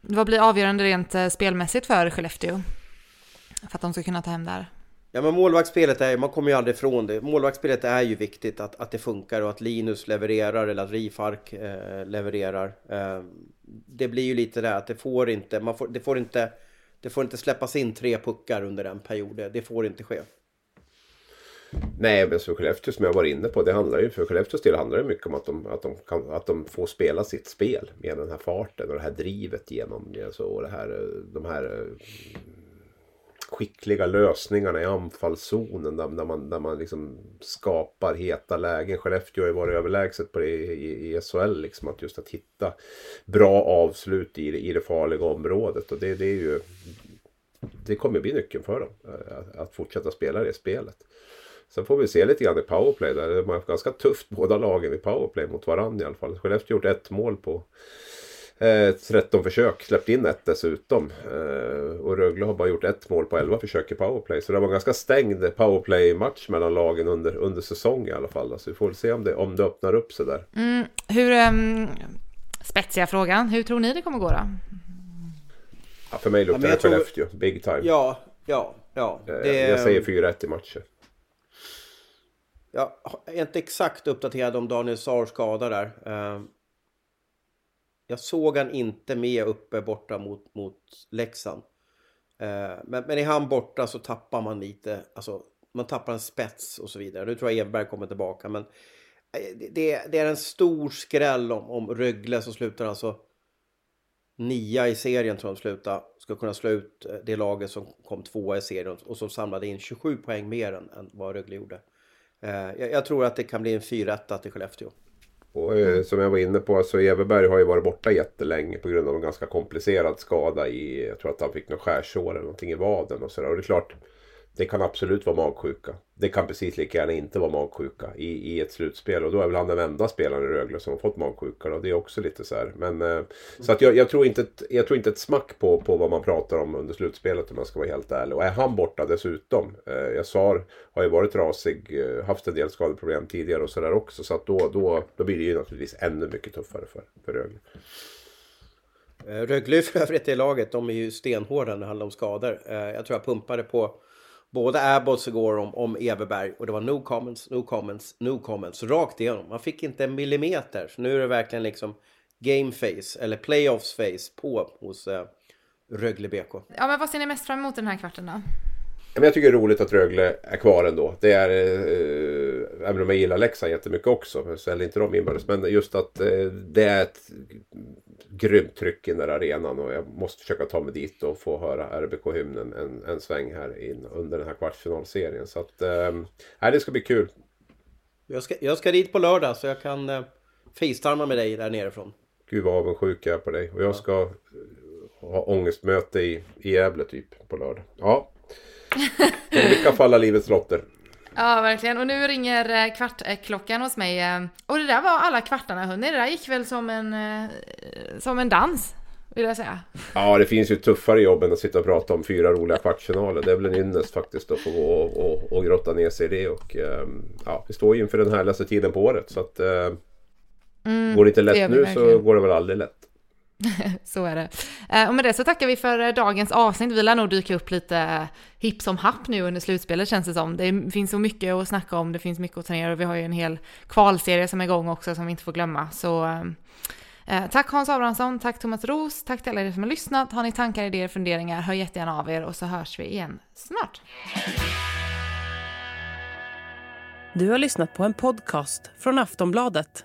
Vad blir avgörande rent eh, spelmässigt för Skellefteå? För att de ska kunna ta hem det här. Ja men målvaktsspelet är man kommer ju aldrig ifrån det. Målvaktsspelet är ju viktigt att, att det funkar och att Linus levererar eller att Rifark eh, levererar. Eh, det blir ju lite det att det får inte, man får, det får inte, det får inte släppas in tre puckar under en period. Det, får inte ske. Nej, men för Skellefteå som jag var inne på. Det handlar ju, för Skellefteås del handlar det mycket om att de, att, de kan, att de får spela sitt spel med den här farten och det här drivet genom alltså, och det här, de här skickliga lösningarna i anfallszonen där, där man, där man liksom skapar heta lägen. Skellefteå har ju varit överlägset på det i, i, i SHL. Liksom, att just att hitta bra avslut i, det- i det farliga området. Och det, det är ju det kommer bli nyckeln för dem. Eh, att, att fortsätta spela det spelet. Sen får vi se lite grann i powerplay. Där de har haft ganska tufft båda lagen i powerplay mot varandra i alla fall. Skellefteå har gjort ett mål på eh, 13 försök. Släppt in ett dessutom. Eh, och Rögle har bara gjort ett mål på 11 försök i powerplay. Så det var en ganska stängd powerplay-match mellan lagen under, under säsong i alla fall. Så vi får väl se om det, om det öppnar upp sig där. Mm, hur, um, spetsiga frågan, hur tror ni det kommer gå då? Ja, för mig luktar det tror- Skellefteå. Big time. Ja, ja, ja. Eh, Det, Jag säger 4-1 i matchen. Jag är inte exakt uppdaterad om Daniel Saar skada där. Jag såg han inte med uppe borta mot, mot Leksand. Eh, Men, men är han borta så tappar man lite, alltså man tappar en spets och så vidare. Nu tror jag Everberg kommer tillbaka men eh, det- det, är en stor skräll om, om Rögle som slutar alltså nia i serien tror jag de slutar, ska kunna slå ut eh, det laget som kom tvåa i serien och som samlade in 27 poäng mer än, än vad Rögle gjorde. Eh, jag, jag tror att det kan bli en 4-1 till Skellefteå. Och eh, som jag var inne på, så Everberg har ju varit borta jättelänge på grund av en ganska komplicerad skada i, jag tror att han fick något skärsår eller någonting i vaden och sådär. Och det är klart, det kan absolut vara magsjuka. Det kan precis lika gärna inte vara magsjuka i, i ett slutspel. Och då är väl han den enda spelaren i Rögle som har fått magsjuka. Och det är också lite så här. Men, eh, så att jag, jag, tror inte ett, jag tror inte ett smack på, på vad man pratar om under slutspelet om man ska vara helt ärlig. Och är han borta dessutom. Eh, jag sa, har ju varit rasig, eh, haft en del skadeproblem tidigare och sådär också. Så att då, då, då blir det ju naturligtvis ännu mycket tuffare för, för Rögle. Eh, Rögle för övrigt i laget, de är ju stenhårda när det handlar om skador. Eh, Jag tror jag pumpade på både Abbots igår om, om Everberg och det var no comments, no comments, no comments rakt igenom. Man fick inte en millimeter. Så nu är det verkligen liksom game face eller playoffs face på hos eh, Rögle BK. Ja, men vad ser ni mest fram emot den här kvarten då? Men jag tycker det är roligt att Rögle är kvar ändå. Det är, eh, även om jag gillar Leksand jättemycket också, så ställer inte de inbördes. Men just att eh, det är ett grymt tryck i den där arenan och jag måste försöka ta mig dit och få höra RBK-hymnen en, en sväng här in, under den här kvartsfinalserien. Så att, eh, det ska bli kul. Jag ska, jag ska dit på lördag så jag kan eh, facetarma med dig där nerifrån. Gud vad avundsjuk jag är på dig. Och jag ska eh, ha ångestmöte i, i Gävle typ på lördag. Ja. Olika falla livets lotter. Ja, verkligen. Och nu ringer eh, kvartklockan hos mig. eh, Och det där var alla kvartarna, hörni. Det där gick väl som en, eh, som en dans. vill jag säga. Ja, det finns ju tuffare jobb än att sitta och prata om fyra roliga kvartsfinaler. Det är väl en ynnest faktiskt att få gå och, och, och grotta ner sig i det. Och, ehm, ja, vi står ju inför den härligaste tiden på året. Så att, eh, Mm, går det inte det lätt vi nu så verkligen. går det väl aldrig lätt. Så är det. Eh, och med det så tackar vi för eh, dagens avsnitt. Vi lär nog dyka upp lite eh, hipp som happ nu under slutspelet känns det som. Det finns så mycket att snacka om, det finns mycket att ta ner och vi har ju en hel kvalserie som är igång också som vi inte får glömma. Så eh, tack Hans Abrahamsson, tack Thomas Ros, tack till alla er som har lyssnat. Har ni tankar, idéer, funderingar, hör jättegärna av er och så hörs vi igen snart. Du har lyssnat på en podcast från Aftonbladet.